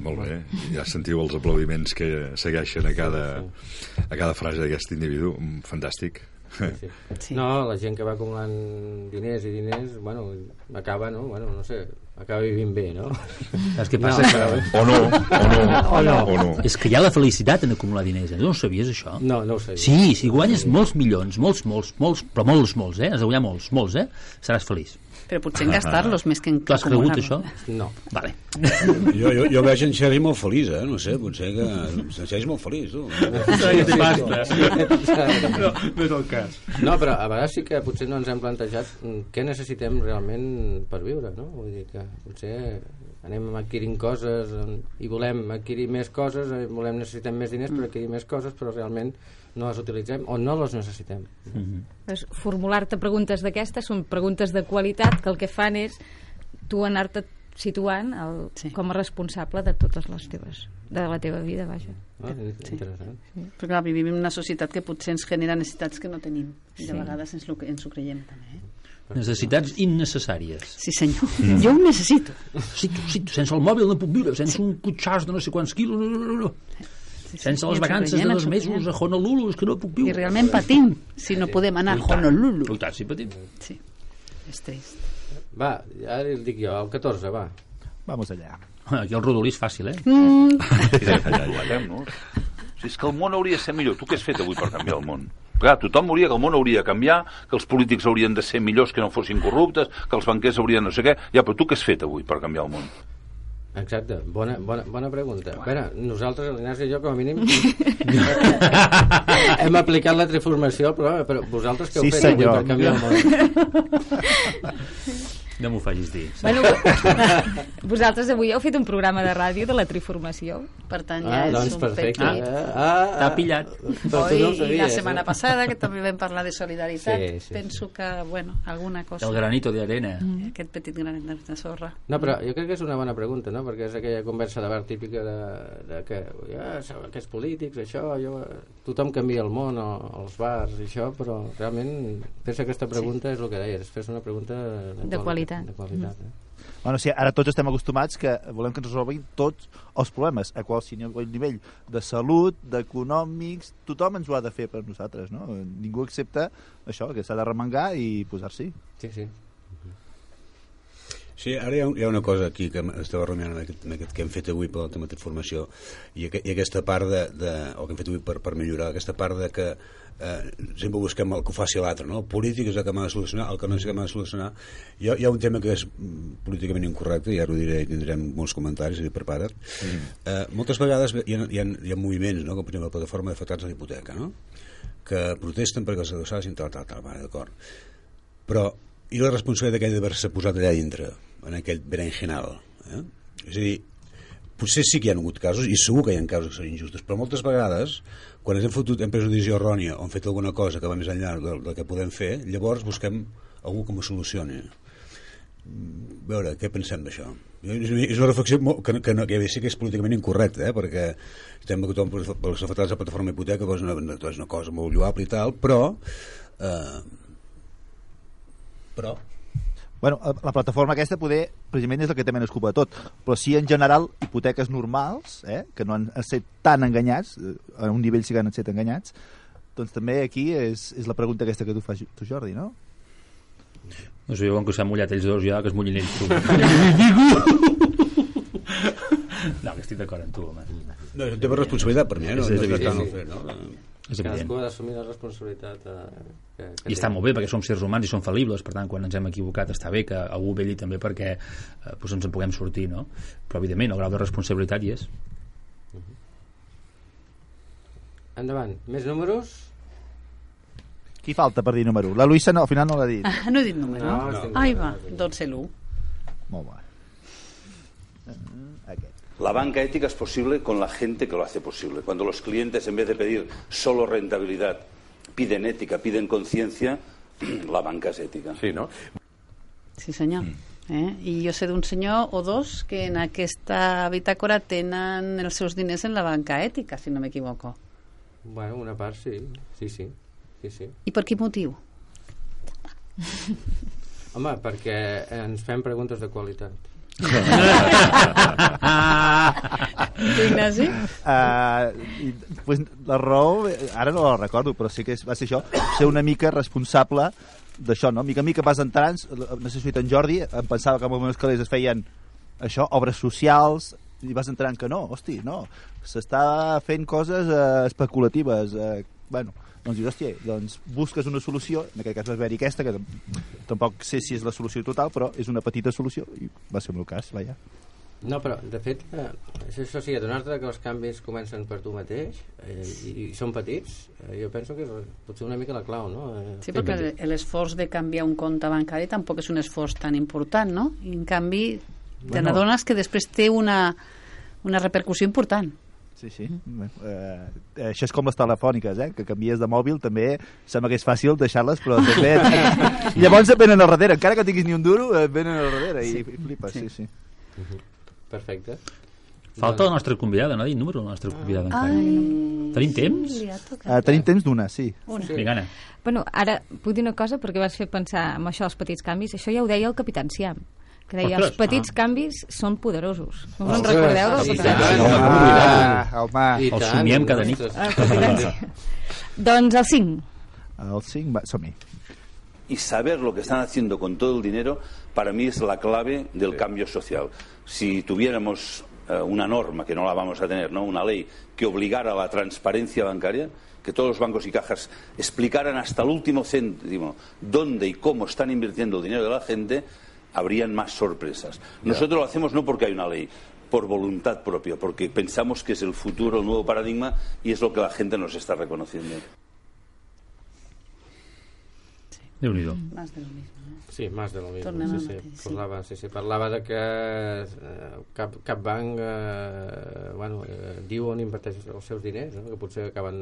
Molt bé, ja sentiu els aplaudiments que segueixen a cada, a cada frase d'aquest individu. Fantàstic. Sí. No, la gent que va acumulant diners i diners, bueno, acaba, no? Bueno, no sé, acaba vivint bé, no? Saps què passa? No, O no, o no, O no. o no. És que hi ha la felicitat en acumular diners. Eh? No ho sabies, això? No, no ho sabia. Sí, si guanyes molts milions, molts, molts, molts, però molts, molts, eh? Has de guanyar molts, molts, eh? Seràs feliç. Però potser en gastar-los més que en Tu has cregut això? No. Vale. Jo, jo, jo veig en Sergi molt feliç, eh? No sé, potser que... En Sergi és molt feliç, tu. No, no és el cas. No, però a vegades sí que potser no ens hem plantejat mm, què necessitem realment per viure, no? Vull dir que potser anem adquirint coses eh, i volem adquirir més coses, eh, volem necessitem més diners per adquirir més coses, però realment no les utilitzem o no les necessitem. Pues, formular-te preguntes d'aquestes són preguntes de qualitat que el que fan és tu anar-te situant el, sí. com a responsable de totes les teves de la teva vida, vaja. Ah, interessant. Però clar, vivim en una societat que potser ens genera necessitats que no tenim. I de Sí. vegades ens, lo, ens ho creiem també. Eh? Necessitats innecessàries. Sí, senyor. Mm. Jo ho necessito. Necessito, necessito. Sense el mòbil no puc viure, sense un cotxàs de no sé quants quilos, no, no, no, no. Sí, Sense I les vacances de dos mesos a Honolulu, és que no puc viure. I realment patim si no podem anar a Honolulu. I tant, sí patim. Sí, és trist. Va, ara el dic jo, el 14, va. Vamos allà. Aquí el rodolí és fàcil, eh? Mm. no? Si és que el món hauria de ser millor. Tu què has fet avui per canviar el món? Clar, tothom hauria que el món hauria de canviar, que els polítics haurien de ser millors que no fossin corruptes, que els banquers haurien no sé què. Ja, però tu què has fet avui per canviar el món? Exacte, bona, bona, bona pregunta. Veure, nosaltres, l'Ignasi i jo, com a mínim, hem aplicat la transformació, però, però vosaltres què heu Sí, fet avui senyor. per canviar el món? No m'ho facis dir. Bueno, vosaltres avui heu fet un programa de ràdio de la triformació. Per tant, Ah, ja és doncs un perfecte. petit... Ah, ah, T'ha pillat. Tu Oi, no sabies, la setmana eh? passada, que també vam parlar de solidaritat, Sí, sí, penso que, bueno, alguna cosa... El granito de arena. Mm. Aquest petit granet de, sorra. No, però jo crec que és una bona pregunta, no? Perquè és aquella conversa de bar típica de, de que ja, aquests polítics, això, jo... tothom canvia el món, o, els bars i això, però realment fes aquesta pregunta sí. és el que deies, fes una pregunta de, De qualitat. De qualitat eh? Bueno, sí, ara tots estem acostumats que volem que ens resolguin tots els problemes, a qualsevol nivell de salut, d'econòmics, tothom ens ho ha de fer per nosaltres, no? Ningú accepta això, que s'ha de remengar i posar-s'hi. Sí, sí. Sí, ara hi ha, hi ha una cosa aquí que estava rumiant amb aquest, amb aquest que hem fet avui pel tema de formació i, aqu i aquesta part de, de, o que hem fet avui per, per millorar, aquesta part de que eh, sempre busquem el que ho faci l'altre no? el polític és el que m'ha de solucionar el que no és el que m'ha de solucionar hi ha, hi ha un tema que és políticament incorrecte i ara ho diré i tindrem molts comentaris i prepara't mm. eh, moltes vegades hi ha, hi ha, hi ha moviments no? com per exemple la plataforma d'afectats a l'hipoteca no? que protesten perquè els adossats tal, tal, tal, vale, d'acord però i la responsabilitat aquella d'haver-se posat allà dintre en aquell berenjenal eh? és a dir potser sí que hi ha hagut casos i segur que hi ha casos que són injustos però moltes vegades quan ens hem, fotut, hem pres una decisió errònia o hem fet alguna cosa que va més enllà del, del que podem fer llavors busquem algú que m'ho solucioni Mm, a veure, què pensem d'això? És una- reflexió molt, que, que, no, que ja sé que és políticament incorrecta, eh? perquè estem que tothom pels afectats de plataforma hipoteca doncs és una, és una cosa molt lloable i tal, però eh, però Bueno, la- la plataforma aquesta poder, precisament és el que té menys culpa de tot, però sí en general hipoteques normals, eh, que no han estat tan enganyats, eh, a un nivell sí que han estat enganyats, doncs també aquí és, és la pregunta aquesta que tu fas, tu Jordi, no? No sé, com que s'han mullat ells dos ja, que es mullin ells tu. no, que estic d'acord amb tu, home. no, és un tema de responsabilitat per mi, eh? no, És- no és és evident. tant el fer, no? És evident. Cadascú ha d'assumir la responsabilitat eh, que, que I està molt bé perquè som sers humans i som fal·libles, per tant, quan ens hem equivocat està bé que algú velli també perquè eh, doncs ens en puguem sortir, no? Però, evidentment, el grau de responsabilitat hi és. Endavant, més números? Qui falta per dir número? La Luisa no, al final no l'ha dit. Ah, no he dit número? No, estic Ai, d'acord. va, doncs ser l'1. Molt bé. La banca ética es posible con la gente que lo hace posible. Cuando los clientes, en vez de pedir solo rentabilidad, piden ética, piden conciencia, la banca es ética. Sí, no? Sí, senyor. Eh? I jo sé d'un senyor o dos que en aquesta bitàcora tenen els seus diners en la banca ètica, si no m'equivoco. Bueno, una part sí, sí, sí. sí, sí. I per quin motiu? Home, perquè ens fem preguntes de qualitat. Ignasi? Uh, pues, la raó, ara no la recordo, però sí que és, va ser això, ser una mica responsable d'això, no? Mica en mica vas entrant, no sé si en Jordi, em pensava que amb els meus calés es feien això, obres socials, i vas entrant que no, hosti, no, s'està fent coses eh, especulatives, eh, bueno, doncs dius, hòstia, doncs busques una solució, en aquest cas va haver-hi aquesta, que tampoc sé si és la solució total, però és una petita solució, i va ser el meu cas, vaja. No, però, de fet, eh, això, sí, adonar-te que els canvis comencen per tu mateix eh, i, i són petits, eh, jo penso que és potser una mica la clau, no? Eh, Sí, perquè l'esforç de canviar un compte bancari tampoc és un esforç tan important, no? I, en canvi, te Bueno. n'adones que després té una, una repercussió important. Sí, sí. Mm. Eh, això és com les telefòniques, eh? que canvies de mòbil també sembla que és fàcil deixar-les, però també... Llavors et venen al darrere, encara que tinguis ni un duro, et venen al darrere i, i flipes, sí, sí. Perfecte. Falta la nostra convidada, no ha dit número la nostra convidada encara. Ai, Tenim temps? tocat. Uh, tenim temps d'una, sí. Una. Vinga, Anna. Bueno, ara vull dir una cosa perquè vas fer pensar en això dels petits canvis. Això ja ho deia el Capitán Siam que deia, Ostres, els petits ah. canvis són poderosos. No us en recordeu com Ah, home. El tant, somiem cada nit. El doncs el 5. El 5, va, som-hi. y saber lo que están haciendo con todo el dinero, para mí es la clave del cambio social. Si tuviéramos eh, una norma, que no la vamos a tener, ¿no? una ley que obligara a la transparencia bancaria, que todos los bancos y cajas explicaran hasta el último céntimo dónde y cómo están invirtiendo el dinero de la gente, habrían más sorpresas. Nosotros lo hacemos no porque hay una ley, por voluntad propia, porque pensamos que es el futuro, el nuevo paradigma y es lo que la gente nos está reconociendo. Déu-n'hi-do. Más de lo mismo. ¿no? Sí, més de lo mismo. Tornem sí, sí. mateix, sí. Parlava, sí, sí. Parlava de que eh, cap, cap banc eh, bueno, eh, diu on inverteix els seus diners, no? que potser acaben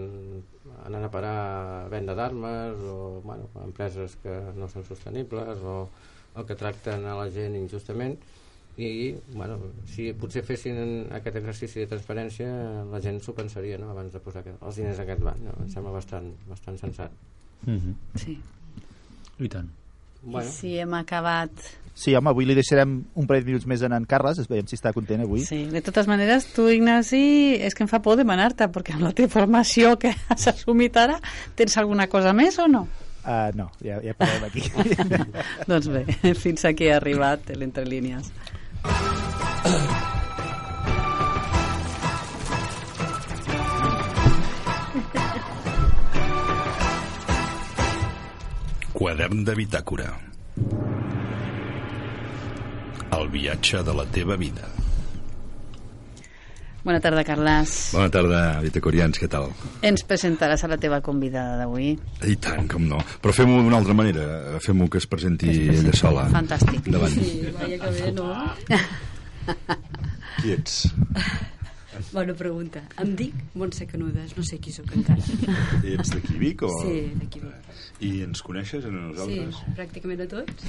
anant a parar a venda d'armes o bueno, a empreses que no són sostenibles o, o que tracten a la gent injustament i bueno, si potser fessin aquest exercici de transparència la gent s'ho pensaria no? abans de posar els diners a aquest banc no? em sembla bastant, bastant sensat Mm -hmm. Sí. I tant. bueno, I si hem acabat... Sí, home, avui li deixarem un parell de minuts més en en Carles, es veiem si està content avui. Sí, de totes maneres, tu, Ignasi, és que em fa por demanar-te, perquè amb la teva formació que has assumit ara, tens alguna cosa més o no? Uh, no, ja, ja parlem aquí. doncs bé, fins aquí ha arribat l'Entre Línies. Quadern de bitàcora. El viatge de la teva vida. Bona tarda, Carles. Bona tarda, bitacorians, què tal? Ens presentaràs a la teva convidada d'avui. I tant, com no. Però fem-ho d'una altra manera. Fem-ho que es presenti ella sola. Fantàstic. Davant. Vaya que bé, no? Qui ets? Bona pregunta. Em dic Montse Canudes, no sé qui sóc encara. Ets d'aquí Vic o...? Sí, d'aquí Vic. I ens coneixes a Sí, nosaltres? pràcticament a tots.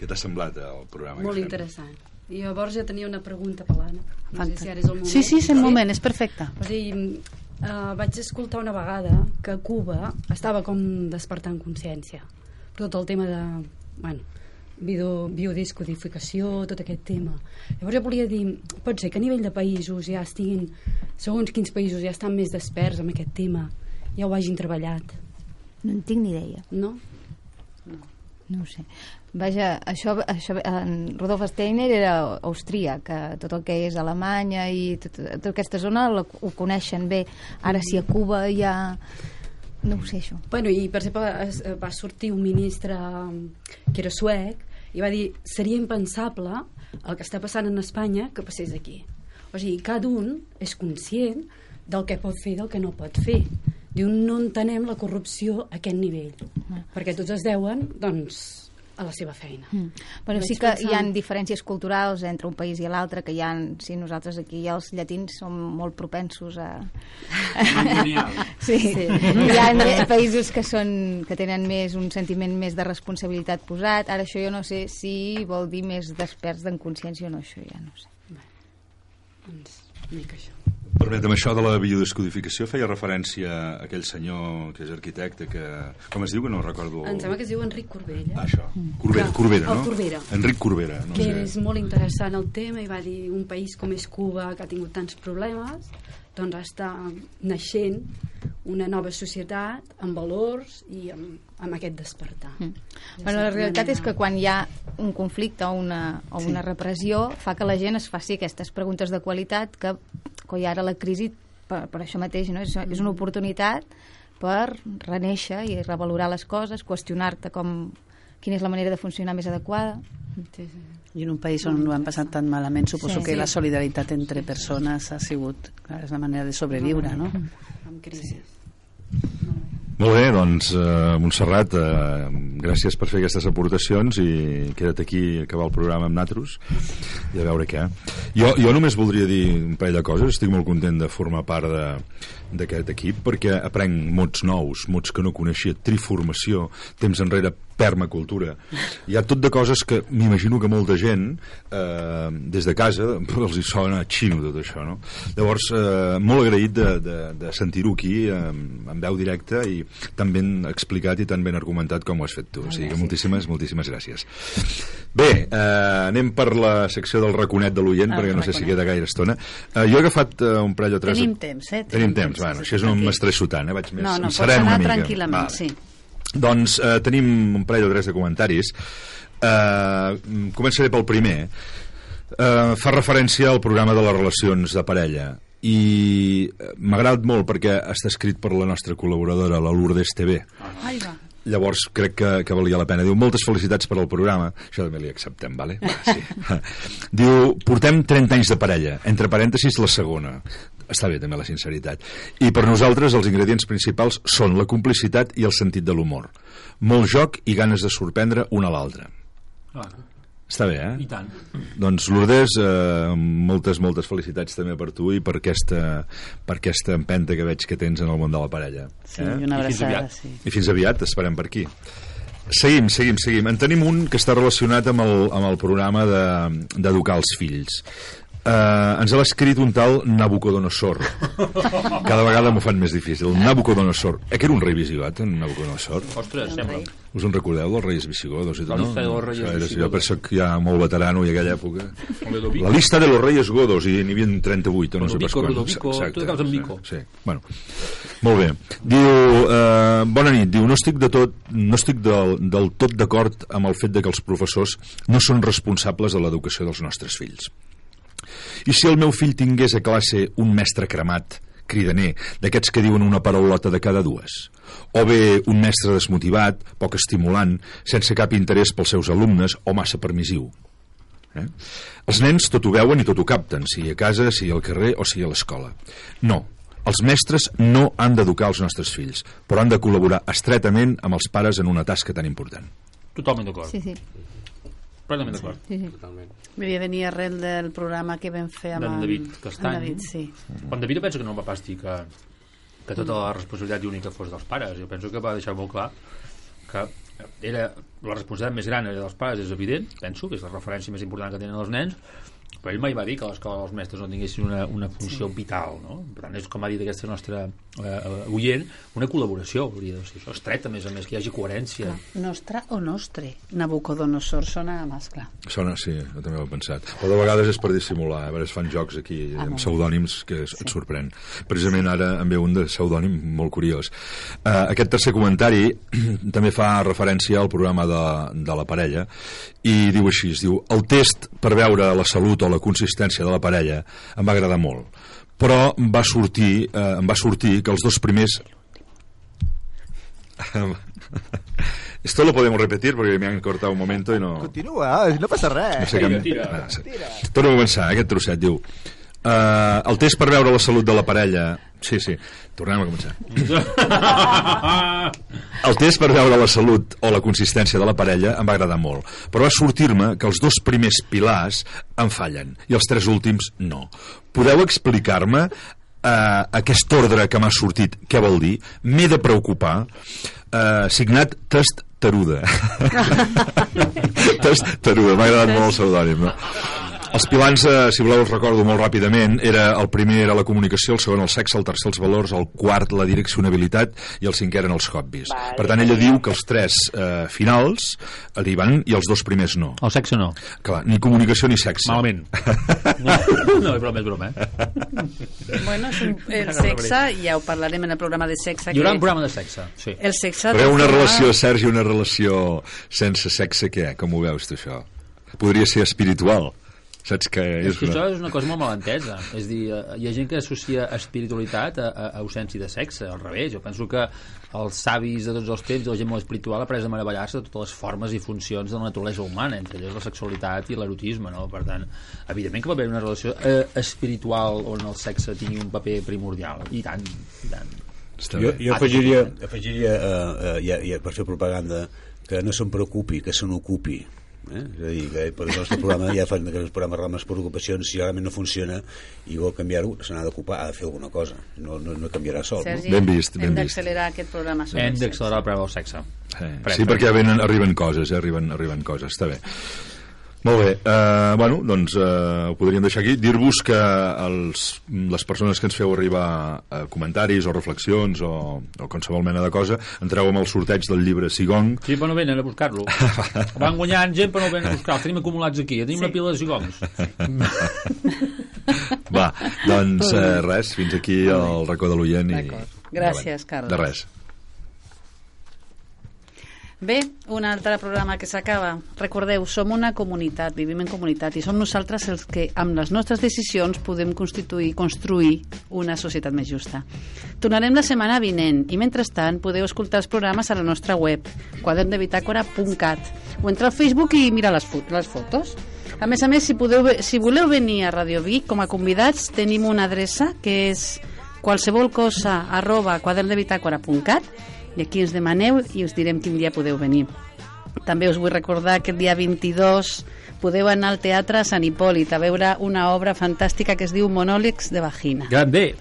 Què t'ha semblat el programa? Molt que fem? I llavors ja tenia una pregunta per l'Anna. No sé si ara és el moment. Sí, sí, és el moment, és perfecte. O sigui, uh, vaig escoltar una vegada que Cuba estava com despertant consciència. Tot el tema de, bueno, bio, biodescodificació, tot aquest tema. Llavors jo volia dir, pot ser que a nivell de països ja estiguin, segons quins països ja estan més desperts amb aquest tema, ja ho hagin treballat. No en tinc ni idea. No? No ho sé. Vaja, això, això en Rudolf Steiner era austríac, que tot el que és Alemanya i tot, tota aquesta zona la, ho coneixen bé. Ara, si a Cuba hi ha... No ho sé, això. Bueno, i per exemple es- va sortir un ministre um, que era suec i va dir seria impensable el que està passant en Espanya que passés aquí. O sigui, cada un és conscient del que pot fer i del que no pot fer. Diu, no entenem la corrupció a aquest nivell, perquè tots es deuen, doncs, a la seva feina. Mm. Bueno, Vaig sí que hi ha pensant- diferències culturals entre un país i l'altre, que hi ha, sí, nosaltres aquí els llatins som molt propensos a... sí. sí. Hi ha països que, són, que tenen més un sentiment més de responsabilitat posat. Ara això jo no sé si vol dir més desperts d'en consciència o no, això ja no ho sé. Doncs, una mica això. Permetem, això de la biodescodificació feia referència a aquell senyor que és arquitecte que... Com es diu, que no recordo... Em sembla que es diu Enric Corbella. Ah, això. Corbera, Corbera, El no? Corbera. Enric Corbera. No que sé. és molt interessant el tema i va dir un país com és Cuba que ha tingut tants problemes doncs està naixent una nova societat amb valors i amb, amb aquest despertar Mm. Bueno, la realitat és que quan hi ha un conflicte o una, o Sí. una repressió fa que la gent es faci aquestes preguntes de qualitat que, que ara la crisi per, per això mateix no? és, és una oportunitat per reneixer i revalorar les coses, qüestionar-te com quina és la manera de funcionar més adequada. I en un país on ho han passat tan malament, suposo Sí. que Sí. la solidaritat entre persones ha sigut clar, és la manera de sobreviure, no? amb crisi Molt bé, doncs, eh, Montserrat, eh, gràcies per fer aquestes aportacions i queda't aquí a acabar el programa amb natros i a veure què. Jo, jo només voldria dir un parell de coses. Estic molt content de formar part d'aquest equip perquè aprenc mots nous, mots que no coneixia, triformació, temps enrere permacultura. Hi ha tot de coses que m'imagino que molta gent eh, des de casa els hi sona xino tot això, no? Llavors, eh, molt agraït de, de, de sentir-ho aquí eh, en veu directa i tan ben explicat i tan ben argumentat com ho has fet tu. O sigui que moltíssimes, moltíssimes gràcies. Bé, eh, anem per la secció del raconet de l'oient, El perquè no sé si queda gaire estona. Eh, jo he agafat eh, un parell o tres... Tenim temps, eh? Tenim temps, bueno, sí, això és un tranquil. m'estresso tant, eh? Vaig més, No, no, pots anar mica. tranquil·lament, Vale. sí. Doncs eh, tenim un parell o tres de comentaris. Eh, començaré pel primer. Eh, fa referència al programa de les relacions de parella i eh, m'ha agradat molt perquè està escrit per la nostra col·laboradora, la Lourdes TV. Ai, va. Llavors crec que, que valia la pena. Diu, moltes felicitats per al programa. Això també li acceptem, vale? Va, sí. Diu, portem 30 anys de parella, entre parèntesis la segona. Està bé també la sinceritat. I per nosaltres els ingredients principals són la complicitat i el sentit de l'humor. Molt joc i ganes de sorprendre un a l'altre. Ah, Està bé, eh? I tant. Doncs Lourdes, eh, moltes, moltes felicitats també per tu i per aquesta, per aquesta empenta que veig que tens en el món de la parella. Sí, i una I fins abraçada, aviat. sí. I fins aviat, esperem per aquí. Seguim, seguim, seguim. En tenim un que està relacionat amb el, amb el programa de- d'educar els fills. Uh, ens l'ha escrit un tal Nabucodonosor. Cada vegada m'ho fan més difícil. Nabucodonosor. Eh, que era un rei visigot, en Nabucodonosor? Ostres, sembla. Us en recordeu dels reis visigodos? I tot, La lista de los reyes Això era- visigodos. Jo penso que ja molt veterano i aquella època. La lista de los reyes godos, i n'hi havia 38, o no sé pas Ludovico, quants. Ludovico, tu amb Vico. Sí, bueno. Molt bé. Diu, eh, bona nit, diu, no estic, de tot, no estic del, del tot d'acord amb el fet de que els professors no són responsables de l'educació dels nostres fills. I si el meu fill tingués a classe un mestre cremat, cridaner, d'aquests que diuen una paraulota de cada dues? O bé un mestre desmotivat, poc estimulant, sense cap interès pels seus alumnes o massa permissiu? Eh? Els nens tot ho veuen i tot ho capten, sigui a casa, sigui al carrer o sigui a l'escola. No, els mestres no han d'educar els nostres fills, però han de col·laborar estretament amb els pares en una tasca tan important. Totalment d'acord. Sí, sí. Plenament d'acord. sí, sí. Totalment. M'havia venir arrel del programa que vam fer amb en- David Castany. David, sí. Quan David jo penso que no va pas dir que, que tota la responsabilitat i única fos dels pares. Jo penso que va deixar molt clar que era la responsabilitat més gran era dels pares, és evident, penso, que és la referència més important que tenen els nens, però ell mai va dir que l'escola dels mestres no tinguessin una, una funció sí. vital, no? Per tant, és com ha dit aquesta nostra eh, oient, una col·laboració, hauria de ser això, estreta, a més a més, que hi hagi coherència. Nostra o nostre? Nabucodonosor sona més clar. Sona, sí, jo també ho he pensat. Però de vegades és per dissimular, eh? a veure, es fan jocs aquí Ah, amb pseudònims que es, et sorprèn. Precisament ara en ve un de pseudònim molt curiós. Uh, aquest tercer comentari també fa referència al programa de, de la parella i diu així, es diu, el test per veure la salut o la consistència de la parella em va agradar molt, però em va sortir, eh, em va sortir que els dos primers Esto lo podemos repetir porque me han cortado un momento y no... Continua, no passa res. No sé què... Ah, sí. Torno a començar, eh, aquest trosset, diu... Uh, el test per veure la salut de la parella... Sí, sí, tornem a començar. El test per veure la salut o la consistència de la parella em va agradar molt, però va sortir-me que els dos primers pilars em fallen i els tres últims no. Podeu explicar-me uh, aquest ordre que m'ha sortit què vol dir? M'he de preocupar. Uh, signat Test Taruda. Test Taruda, m'ha agradat molt el pseudònim, no? Els pilans, eh, si voleu, els recordo molt ràpidament, era el primer era la comunicació, el segon el sexe, el tercer els valors, el quart la direccionabilitat i el cinquè eren els hobbies. Vale. Per tant, ella diu que els tres eh, finals li van i els dos primers no. El sexe no. Clar, ni comunicació ni sexe. Malament. No, no és broma, és broma, eh? Bueno, un, el sexe, ja ho parlarem en el programa de sexe. Hi haurà un programa de sexe, sí. El sexe... Però una relació, Sergi, una relació sense sexe, què? Com ho veus, tu, això? Podria ser espiritual. Saps que És és que això una... és una cosa molt malentesa. És a dir, eh, hi ha gent que associa espiritualitat a, a, ausència de sexe, al revés. Jo penso que els savis de tots els temps i la gent molt espiritual ha après a meravellar-se de totes les formes i funcions de la naturalesa humana, entre elles la sexualitat i l'erotisme, no? Per tant, evidentment que va haver una relació eh, espiritual on el sexe tingui un paper primordial. I tant, i tant. jo, jo afegiria, afegiria uh, uh, ja, ja, per fer propaganda que no se'n preocupi, que se n'ocupi eh? és a dir, que per el nostre programa ja fan que el programa arregla les preocupacions si realment no funciona i vol canviar-ho se n'ha d'ocupar, ha de fer alguna cosa no, no, no canviarà sol Sergi, Ben vist, ben hem vist. d'accelerar aquest programa sobre Hem d'accelerar el preu del sexe. Sí, sí perquè venen, arriben coses, eh? arriben, arriben coses, està bé. Molt bé, uh, bueno, doncs uh, ho podríem deixar aquí. Dir-vos que els, les persones que ens feu arribar uh, comentaris o reflexions o, o qualsevol mena de cosa, entreu amb el sorteig del llibre Sigong. Sí, però no venen a buscar-lo. Van guanyant gent, però no venen a buscar-lo. Tenim acumulats aquí. Tenim una pila de zigongs. Va, doncs uh, res, fins aquí el racó de l'oient. i Gràcies, Carles. De res. Bé, un altre programa que s'acaba. Recordeu, som una comunitat, vivim en comunitat i som nosaltres els que amb les nostres decisions podem constituir, construir una societat més justa. Tornarem la setmana vinent i mentrestant podeu escoltar els programes a la nostra web quaderndebitácora.cat o entrar al Facebook i mirar les, fo les fotos. A més a més, si, podeu, si voleu venir a Radio Vic com a convidats, tenim una adreça que és qualsevol cosa arroba quaderndebitácora.cat i aquí ens demaneu i us direm quin dia podeu venir. També us vull recordar que el dia 22 podeu anar al Teatre Sant Hipòlit a veure una obra fantàstica que es diu Monòlegs de Vagina. Grande!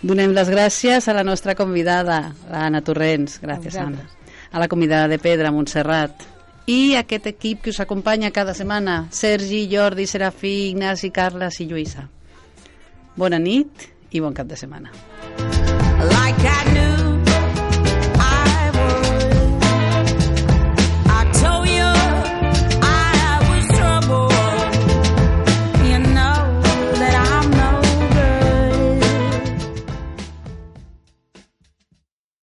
Donem les gràcies a la nostra convidada, la Anna Torrents. Gràcies, Anna. A la convidada de Pedra, Montserrat. I a aquest equip que us acompanya cada setmana, Sergi, Jordi, Serafí, Ignasi, Carles i Lluïsa. Bona nit i bon cap de setmana. like I knew